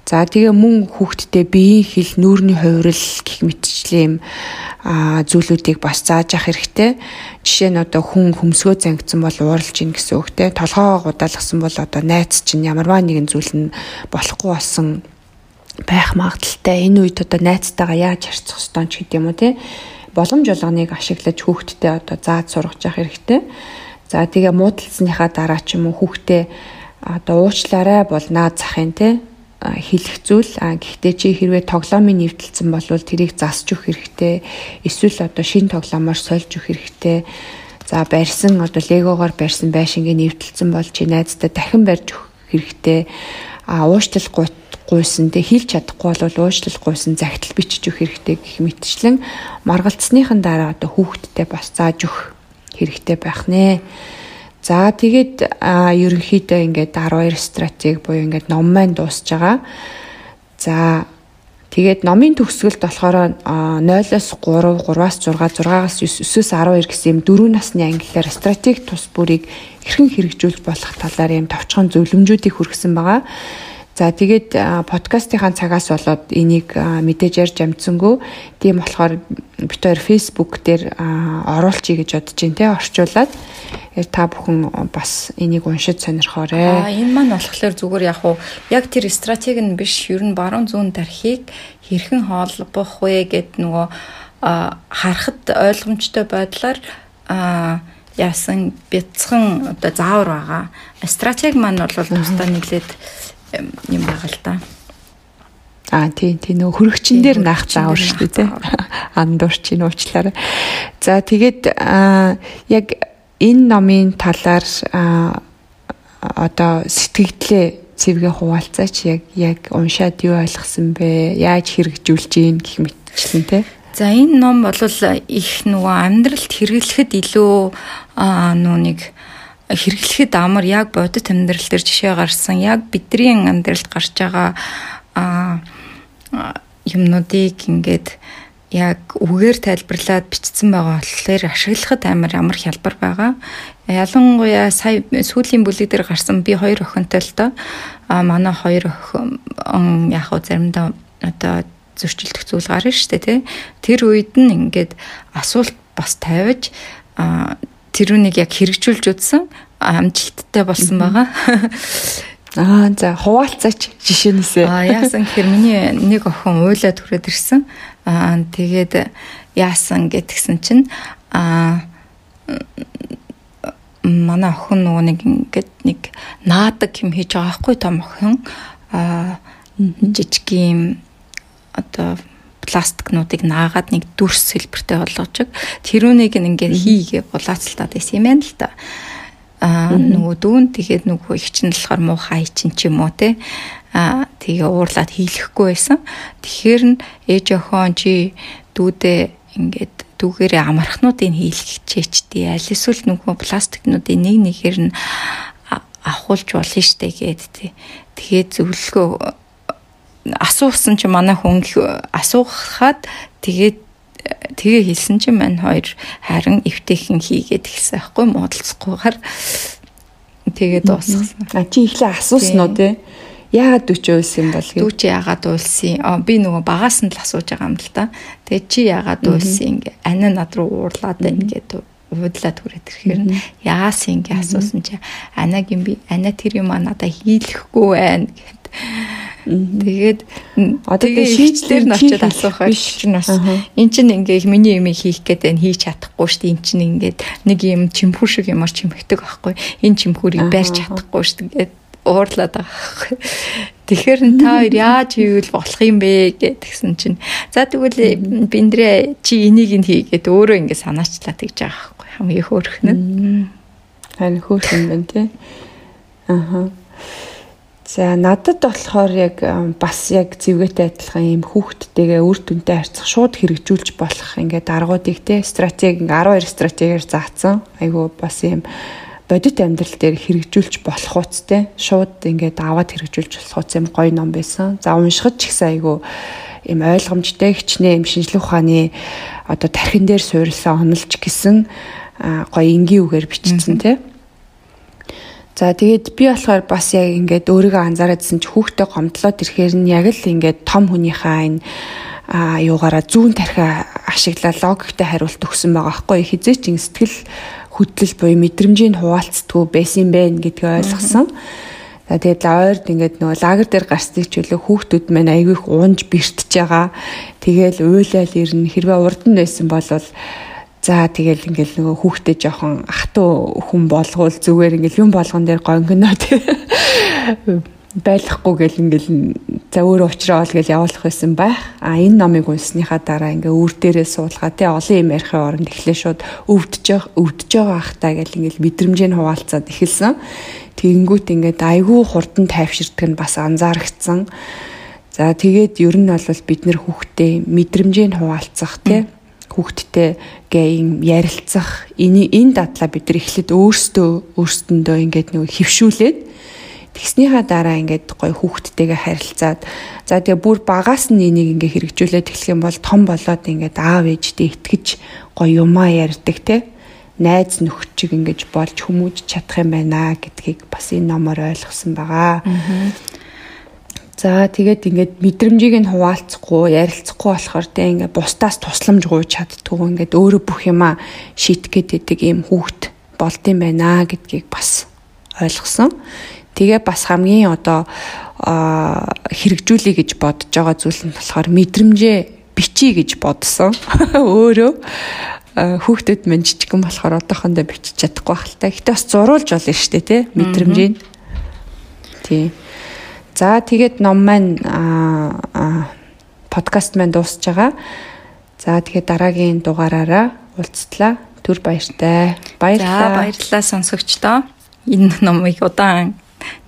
За тэгээ мөн хүүхдтэй биеийн хил нүүрний хувирал юм а зүйлүүдийг бас зааж ах хэрэгтэй. Жишээ нь одоо хүн хөмсгөө зангидсан бол ууралж ийн гэсэн үгтэй. Толгоо гудаалгасан бол одоо найз чинь ямарваа нэгэн зүйл нь болохгүй болсон байх магадaltaй. Энэ үед одоо найзтайгаа яаж харьцах ёстой ч гэдэг юм уу те. Боломж болгоныг ашиглаж хүүхдтэй одоо зааж сургаж явах хэрэгтэй. За тэгээ муудалцсныхаа дараа ч юм уу хүүхдээ одоо уучлаарай бол наад захын те хэлэх зүйл. А гэхдээ чи хэрвээ тоглоомын нэвтэлсэн бол тэрийг засч өгөх хэрэгтэй. Эсвэл одоо шин тоглоомоор сольж өгөх хэрэгтэй. За барьсан одоо легогоор барьсан байшингийн нэвтэлсэн бол чи найздаа дахин барьж өгөх хэрэгтэй. А уучлал гуйсан те хэлж чадахгүй бол уучлал гуйсан загтал бичиж өгөх хэрэгтэй гэх мэтчлэн маргалцсныхан дараа одоо хүүхдтэй бас зааж өгөх хэрэгтэй байх нэ. За тэгээд ерөнхийдөө ингээд 12 стратеги буюу ингээд ном маань дуусж байгаа. За тэгээд номын төгсгөлд болохоор 0-оос 3, 3-аас 6, 6-аас 9-өөс 12 гэсэн юм дөрвөн насны ангиллаар стратеги тус бүрийг хэрхэн хэрэгжүүлж болох талаар юм товчхон зөвлөмжүүдийг хүргэсэн байгаа. За тэгээд подкастынхаа цагаас болоод энийг мэдээж ярьж амжсангүй. Тийм болохоор бид хоёр Facebook дээр оруулчихъя гэж бодож байна те орчуулад. Та бүхэн бас энийг уншиж сонирхоорой. Аа энэ маань болохоор зүгээр яг уу яг тэр стратеги нь биш ер нь баруун зүүн тархийг хэрхэн хооллох вэ гэд нөгөө харахад ойлгомжтой байдлаар яасан бяцхан одоо заавар байгаа. Стратеги маань бол тусдаа нэлээд юм байгаа л да. Аа тий тий нөө хөрөгчин дээр наах заавар шүү дээ тий. Андуурчин уучлаарай. За тэгээд яг энэ номын талаар одоо сэтгэлдээ цэвгээ хуваалцаач яг яг уншаад юу ойлгосон бэ? Яаж хэрэгжүүлж гин гэх мэтчлэн тий. За энэ ном бол их нөгөө амьдралд хэрэглэхэд илүү нөө нэг хэрэглэхэд амар яг бодит амьдрал дээр жишээ гарсан яг бидний амьдралд гарч байгаа юмнуудыг ингээд яг үгээр тайлбарлаад бичсэн байгаа болохоор ашиглахад амар амар хялбар байгаа. Ялангуяа сая сүүлийн бүлэг дээр гарсан би хоёр охинтой л доо а манай хоёр охин яг хөө заримдаа одоо зөрчилдөх зүйл гарна шүү дээ тий. Тэр үед нь ингээд асуулт бас тавьж тэрүүнийг яг хэрэгжүүлж үзсэн амжилттай болсон байгаа. Аа за хуваалцаач жишээнээсээ. Аа яасан гэхээр миний нэг охин уйлаа түрээд ирсэн. Аа тэгээд яасан гэтгсэн чинь аа манай охин нөгөө нэг ингээд нэг наадаг юм хийж байгаа байхгүй том охин аа жижиг юм одоо пластикнуудыг наагаад нэг дүрс сэлбэртэй болгож тэрүүнийг ингээд хийгээ булаацалтаад байсан юм байна л да. Аа нөгөө дүүн тэгээд нөгөө их чинь болохоор муухай чин ч юм уу те аа тэгээ уурлаад хийлэхгүй байсан. Тэгэхээр нь ээж охин чи дүүдээ ингээд дүүгээрээ амархнуудыг хийлгэчихээч тий. Аль эсвэл нөгөө пластикнуудын нэг нэгээр нь авахулж болно штэ гээд тий. Тэгээд зөвлөгөө асуусан чи манай хүн асуухад тэгээд тэгээ хэлсэн чинь мань хоёр харин эвтэйхэн хийгээд ихсэн байхгүй муудалцахгүйгээр тэгээд дуусгасан. А чи ихлэ асуусан уу те? Яагаад дүүч уйлсан юм бол гээ? Дүүч яагаад уйлсан? Аа би нөгөө багаас нь л асууж байгаа юм л та. Тэгээд чи яагаад уйлсан ингээ? Ани над руу уурлаад байна гэдэг уудлаад хүрээд ирэхээр яас ингээ асуусан чи анагийн би ана тэр юм надаа хийлэхгүй байна гэд Тэгээд одоо тэгээ шийдлэр нь очиод асуухаар чинь бас эн чинь ингээ миний юм хийх гээд байна хийж чадахгүй шүү дээ. Эн чинь ингээд нэг юм чимхүү шиг юмар чимхдэг байхгүй. Энэ чимхүүрийг барьж чадахгүй шүү дээ. Ингээд уурлаад байгаа. Тэгэхээр та хоёр яаж хийвэл болох юм бэ гэдгсэн чинь за тэгвэл биндрээ чи энийг нь хийгээд өөрөө ингээ санаачлаа тэгж байгаа байхгүй. Хамгийн хөөрхөн нь. Харин хөөрхөн байна тий. Аха. За надад болохоор яг бас яг зэвгээтэй адилхан юм хүүхдтэйгээ үр дүнтэй харьцах шууд хэрэгжүүлж болох ингээд аргуудыг те стратеги 12 стратегиэр заасан. Айгу бас юм бодит амьдрал дээр хэрэгжүүлж болох үстэй шууд ингээд аваад хэрэгжүүлж болох үс юм гоё ном байсан. За уншихад ч ихсэн айгу юм ойлгомжтой хичнээн юм шинжлэх ухааны одоо тархин дээр суурилсан онолж гисэн гоё энгийн үгээр бичсэн те. Mm -hmm За тэгээд би болохоор бас яг ингээд өөрийгөө анзаараадсэн чи хүүхдээ гомдлоод ирэхээр нь яг л ингээд том хүнийхээ энэ а юугаараа зүүн тархиа ашиглаа логиктэй хариулт өгсөн байгаа байхгүй хизээч ин сэтгэл хөдлөл буюу мэдрэмжийг хуваалцдаггүй байсан байх гэдгийг ойлгосон. За тэгээд ойрд ингээд нөгөө лагер дээр гарсныг ч үлээ хүүхдүүд маань айгүй их уунж бэртэж байгаа. Тэгээл уйлал ирнэ хэрвээ урд нь байсан бол За тэгэл ингээл нөгөө хүүхдээ жоохон ахтуу хүн болгоул зүгээр ингээл юм болгон дээр гонгоно тэг байлахгүй гэл ингээл за өөрөө уучраа ол гэл явуулах байсан байх. А энэ номыг унсныхаа дараа ингээ үр дээрээ суулгаа тий олон юм ярихын оронд эхлээ шууд өвдөж өвдөж байгаа ахтаа гэл ингээл мэдрэмжийг хуваалцаад эхэлсэн. Тэгэнгүүт ингээд айгүй хурдан тайвширдаг нь бас анзаарчихсан. За тэгээд ер нь бол бид нэр хүүхдээ мэдрэмжийг хуваалцах тий хүүхдтэй гээ юм ярилцах. Энэ энэ дадлаа бид нар эхлээд өөрсдөө өөрсдөндөө ингээд нэг хөвшүүлээд тэгснийхаа дараа ингээд гой хүүхдтэйгээ харилцаад за тэгээ бүр багаас нь энийг ингээ хэрэгжүүлээд эхлэх юм бол том болоод ингээд аав ээжтэй итгэж гой юмаа ярьдаг те. Найз нөхчиг ингэж болж хүмүүж чадах юм байна гэдгийг бас энэ номоор ойлгосон байгаа. За тэгээд ингээд мэдрэмжийг нь хуваалцахгүй, ярилцахгүй болохоор тэ ингээд бусдаас тусламж гуйж чаддгүй ингээд өөрөө бүх юмаа шийтгэхэд идэг ийм хүүхд болд юм байна гэдгийг бас ойлгосон. Тэгээ бас хамгийн одоо хэрэгжүүлэе гэж бодож байгаа зүйл нь болохоор мэдрэмжээ бичиж гэж бодсон. Өөрөө хүүхдэд мань жижигэн болохоор одоохондоо бичиж чадахгүй хальтаа. Гэтэ бас зуруулж болно шүү дээ, тэ мэдрэмжийг. Тийм. За тэгээд ном маань подкаст маань дуусж байгаа. За тэгээд дараагийн дугаараараа уулзтлаа. Түр баяртай. Баярлалаа. Баярлалаа сонсогчдоо. Энэ номыг удаан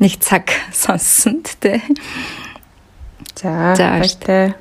нэг цаг сонссонд те. За баяртай.